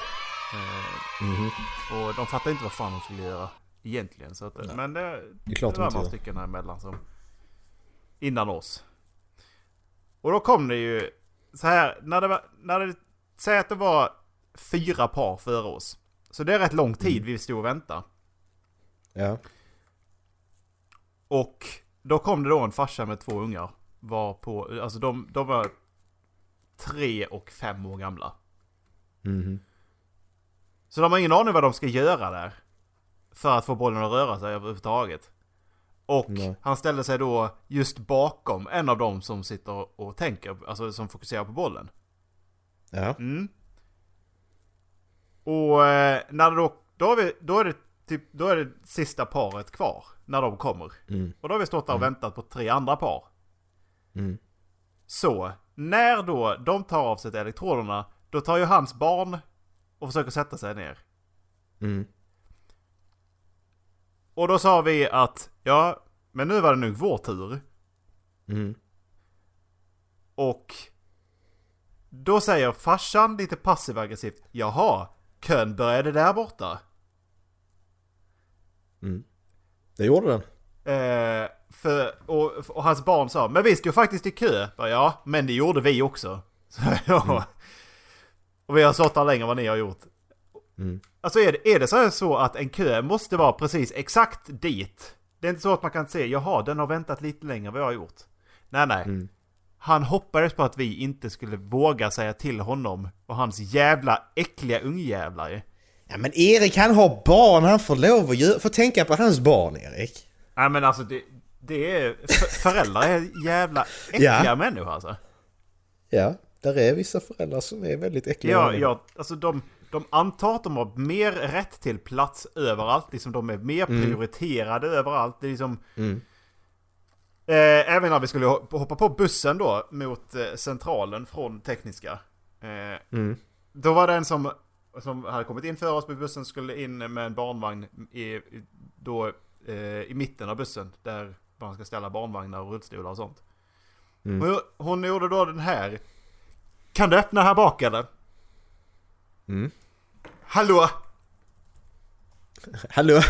Speaker 7: Eh,
Speaker 6: Mhm.
Speaker 7: och de fattade inte vad fan de skulle göra egentligen. Så att, men det,
Speaker 6: Det
Speaker 7: det
Speaker 6: de
Speaker 7: var några stycken här emellan som... Innan oss. Och då kom det ju så här, när det var... När det, säg att det var fyra par före oss. Så det är rätt lång tid vi stod och väntade.
Speaker 6: Ja.
Speaker 7: Och då kom det då en farsa med två ungar. Var på, alltså de, de var tre och fem år gamla.
Speaker 6: Mhm.
Speaker 7: Så de har ingen aning vad de ska göra där. För att få bollen att röra sig överhuvudtaget. Och
Speaker 6: Nej.
Speaker 7: han ställde sig då just bakom en av dem som sitter och tänker, alltså som fokuserar på bollen.
Speaker 6: Ja.
Speaker 7: Mm. Och eh, när då, då, är vi, då är det typ, då är det sista paret kvar. När de kommer.
Speaker 6: Mm.
Speaker 7: Och då har vi stått där och väntat på tre andra par.
Speaker 6: Mm.
Speaker 7: Så, när då de tar av sig elektroderna, då tar ju hans barn och försöker sätta sig ner.
Speaker 6: Mm.
Speaker 7: Och då sa vi att, ja, men nu var det nog vår tur.
Speaker 6: Mm.
Speaker 7: Och då säger farsan lite passiv aggressivt, jaha, kön började där borta.
Speaker 6: Det gjorde den.
Speaker 7: Eh, för, och, och hans barn sa, men vi stod faktiskt i kö. Ja, men det gjorde vi också. (laughs) Så, ja. Och vi har stått där längre än vad ni har gjort.
Speaker 6: Mm.
Speaker 7: Alltså är det, är det så, här så att en kö måste vara precis exakt dit? Det är inte så att man kan se, jaha, den har väntat lite längre än vad jag har gjort. Nej, nej.
Speaker 6: Mm.
Speaker 7: Han hoppades på att vi inte skulle våga säga till honom och hans jävla äckliga ungjävlar.
Speaker 6: Ja men Erik han har barn, han får lov att får tänka på hans barn Erik.
Speaker 7: Nej men alltså det, det är... för- Föräldrar är jävla äckliga
Speaker 6: Ja.
Speaker 7: människor alltså.
Speaker 6: Ja, där är vissa föräldrar som är väldigt äckliga.
Speaker 7: Ja, ja, alltså de, de antar att de har mer rätt till plats överallt. Liksom de är mer prioriterade överallt. Det är liksom...
Speaker 6: Mm.
Speaker 7: Eh, även när vi skulle ho- hoppa på bussen då mot eh, centralen från tekniska. Eh,
Speaker 6: Mm.
Speaker 7: Då var det en som, som hade kommit in för oss på bussen skulle in med en barnvagn i, i- då, eh, i mitten av bussen. Där man ska ställa barnvagnar och rullstolar och sånt.
Speaker 6: Mm.
Speaker 7: Hon, hon gjorde då den här. Kan du öppna här bak eller?
Speaker 6: Mm.
Speaker 7: Hallå! (laughs)
Speaker 6: Hallå?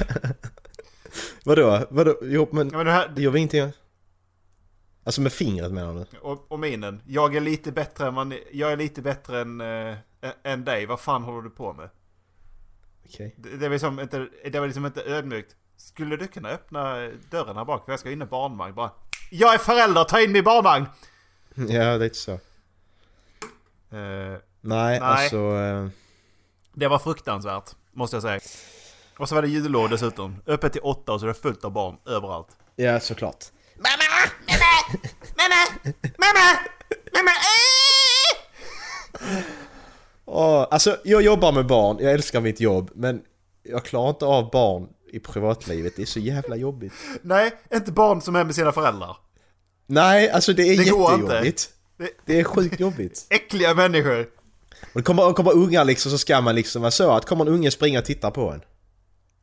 Speaker 6: Vadå? Vadå? Jo men
Speaker 7: Ja, men det här,
Speaker 6: det gör vi ingenting. Alltså med fingret menar du?
Speaker 7: och, och minen. Jag är lite bättre än man, Jag är lite bättre än, äh, än dig. Vad fan håller du på med?
Speaker 6: Okej.
Speaker 7: Det, det, var liksom inte, det var liksom inte ödmjukt. Skulle du kunna öppna dörren här bak? För jag ska in i barnvagn. Bara, jag är förälder, ta in min barnvagn!
Speaker 6: Ja, lite så.
Speaker 7: Eh,
Speaker 6: Nej,
Speaker 7: Nej.
Speaker 6: alltså... eh,
Speaker 7: det var fruktansvärt, måste jag säga. Och så var det jullov dessutom. Öppet till åtta och så är det fullt av barn överallt.
Speaker 6: Ja, såklart. (laughs) Åh, alltså jag jobbar med barn, jag älskar mitt jobb, men jag klarar inte av barn i privatlivet, det är så jävla jobbigt.
Speaker 7: Nej, inte barn som är med sina föräldrar.
Speaker 6: Nej, alltså det är
Speaker 7: Det går inte.
Speaker 6: jättejobbigt.
Speaker 7: Det,
Speaker 6: Det är sjukt jobbigt. (laughs)
Speaker 7: äckliga människor.
Speaker 6: Och det kommer, kommer ungar liksom så ska man liksom vara så att kommer en unge springa och titta på en.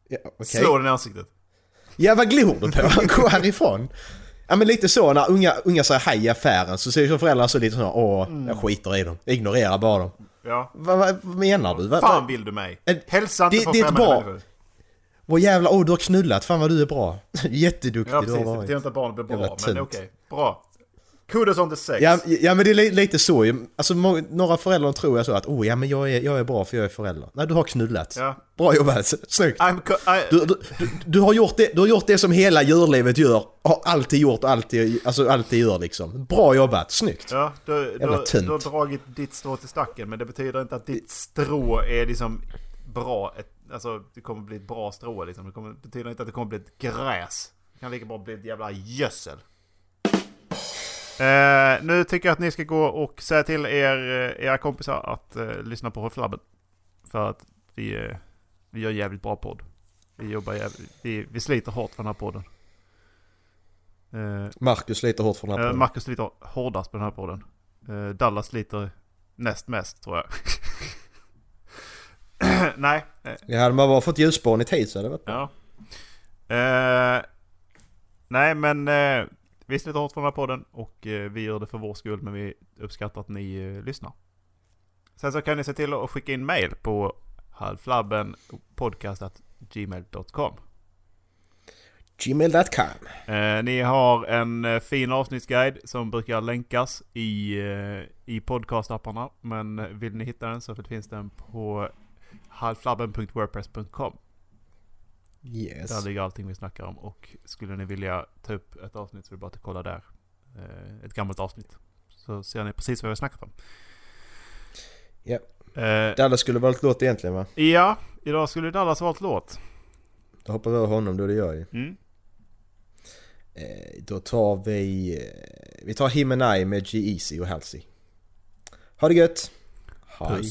Speaker 6: Ja, okej.
Speaker 7: Slå den i ansiktet.
Speaker 6: Ja, vad glor du på? Gå härifrån! Ja men lite så när unga, unga säger hej i affären så ser föräldrarna så lite så åh, jag skiter i dem. Ignorerar bara dem.
Speaker 7: Ja.
Speaker 6: Vad, vad, vad menar du? Vad,
Speaker 7: Fan
Speaker 6: vad,
Speaker 7: vill du mig? Hälsa inte
Speaker 6: det-
Speaker 7: på
Speaker 6: det är
Speaker 7: främmande
Speaker 6: bra-
Speaker 7: människor.
Speaker 6: Åh jävlar, åh du har knullat, fan vad du är bra. (laughs) Jätteduktig
Speaker 7: Ja
Speaker 6: du har
Speaker 7: det
Speaker 6: varit.
Speaker 7: betyder inte att barnet blir bra,
Speaker 6: Jävla
Speaker 7: men okej. Bra. Kudos on the sex.
Speaker 6: Ja, ja men det är li- lite så. Alltså några föräldrar tror jag så att åh ja men jag är, jag är bra för jag är förälder. Nej du har knullat.
Speaker 7: Ja.
Speaker 6: Bra jobbat, (laughs) snyggt. Du, du, du, har gjort det, du har gjort det som hela djurlivet gör, har alltid gjort alltid, alltså alltid gör liksom. Bra jobbat, snyggt.
Speaker 7: Ja, du, du, du, har dragit ditt strå till stacken, men det betyder inte att ditt strå är liksom bra. Ett, alltså, det kommer bli ett bra strå liksom. Det kommer, betyder inte att det kommer bli ett gräs. Det kan lika bra bli ett jävla gödsel. Eh, nu tycker jag att ni ska gå och säga till er, eh, era kompisar att eh, lyssna på Hållflabben. För att vi, eh, vi gör jävligt bra podd. Vi jobbar jävligt, vi, vi sliter hårt för den här podden. Eh,
Speaker 6: Marcus sliter hårt för den här
Speaker 7: Eh,
Speaker 6: podden.
Speaker 7: Marcus sliter hårdast på den här podden. Dallas sliter näst mest tror jag. (laughs) Nej.
Speaker 6: Ja, hade man bara fått ljusspåren i tid så hade det varit bra.
Speaker 7: Ja. Nej men vi sliter hårt från den här podden och eh, vi gör det för vår skull men vi uppskattar att ni eh, lyssnar. Sen så kan ni se till att skicka in mail på halflabbenpodcast.gmail.com
Speaker 6: Gmail.com
Speaker 7: eh, Ni har en eh, fin avsnittsguide som brukar länkas i, i podcastapparna. Men vill ni hitta den så finns den på halflabben.wordpress.com
Speaker 6: Yes.
Speaker 7: Där ligger allting vi snackar om och skulle ni vilja ta upp ett avsnitt så är det bara att kolla där. Eh, ett gammalt avsnitt. Så ser ni precis vad vi har snackat om.
Speaker 6: Ja.
Speaker 7: Eh,
Speaker 6: Dallas skulle valt låt egentligen va?
Speaker 7: ja, idag skulle Dallas valt låt.
Speaker 6: Då hoppar vi över honom då det gör ju.
Speaker 7: Mm.
Speaker 6: Eh, då tar vi... Eh, vi tar Him and I med G-Eazy och Halsey. Ha det gött! Hej!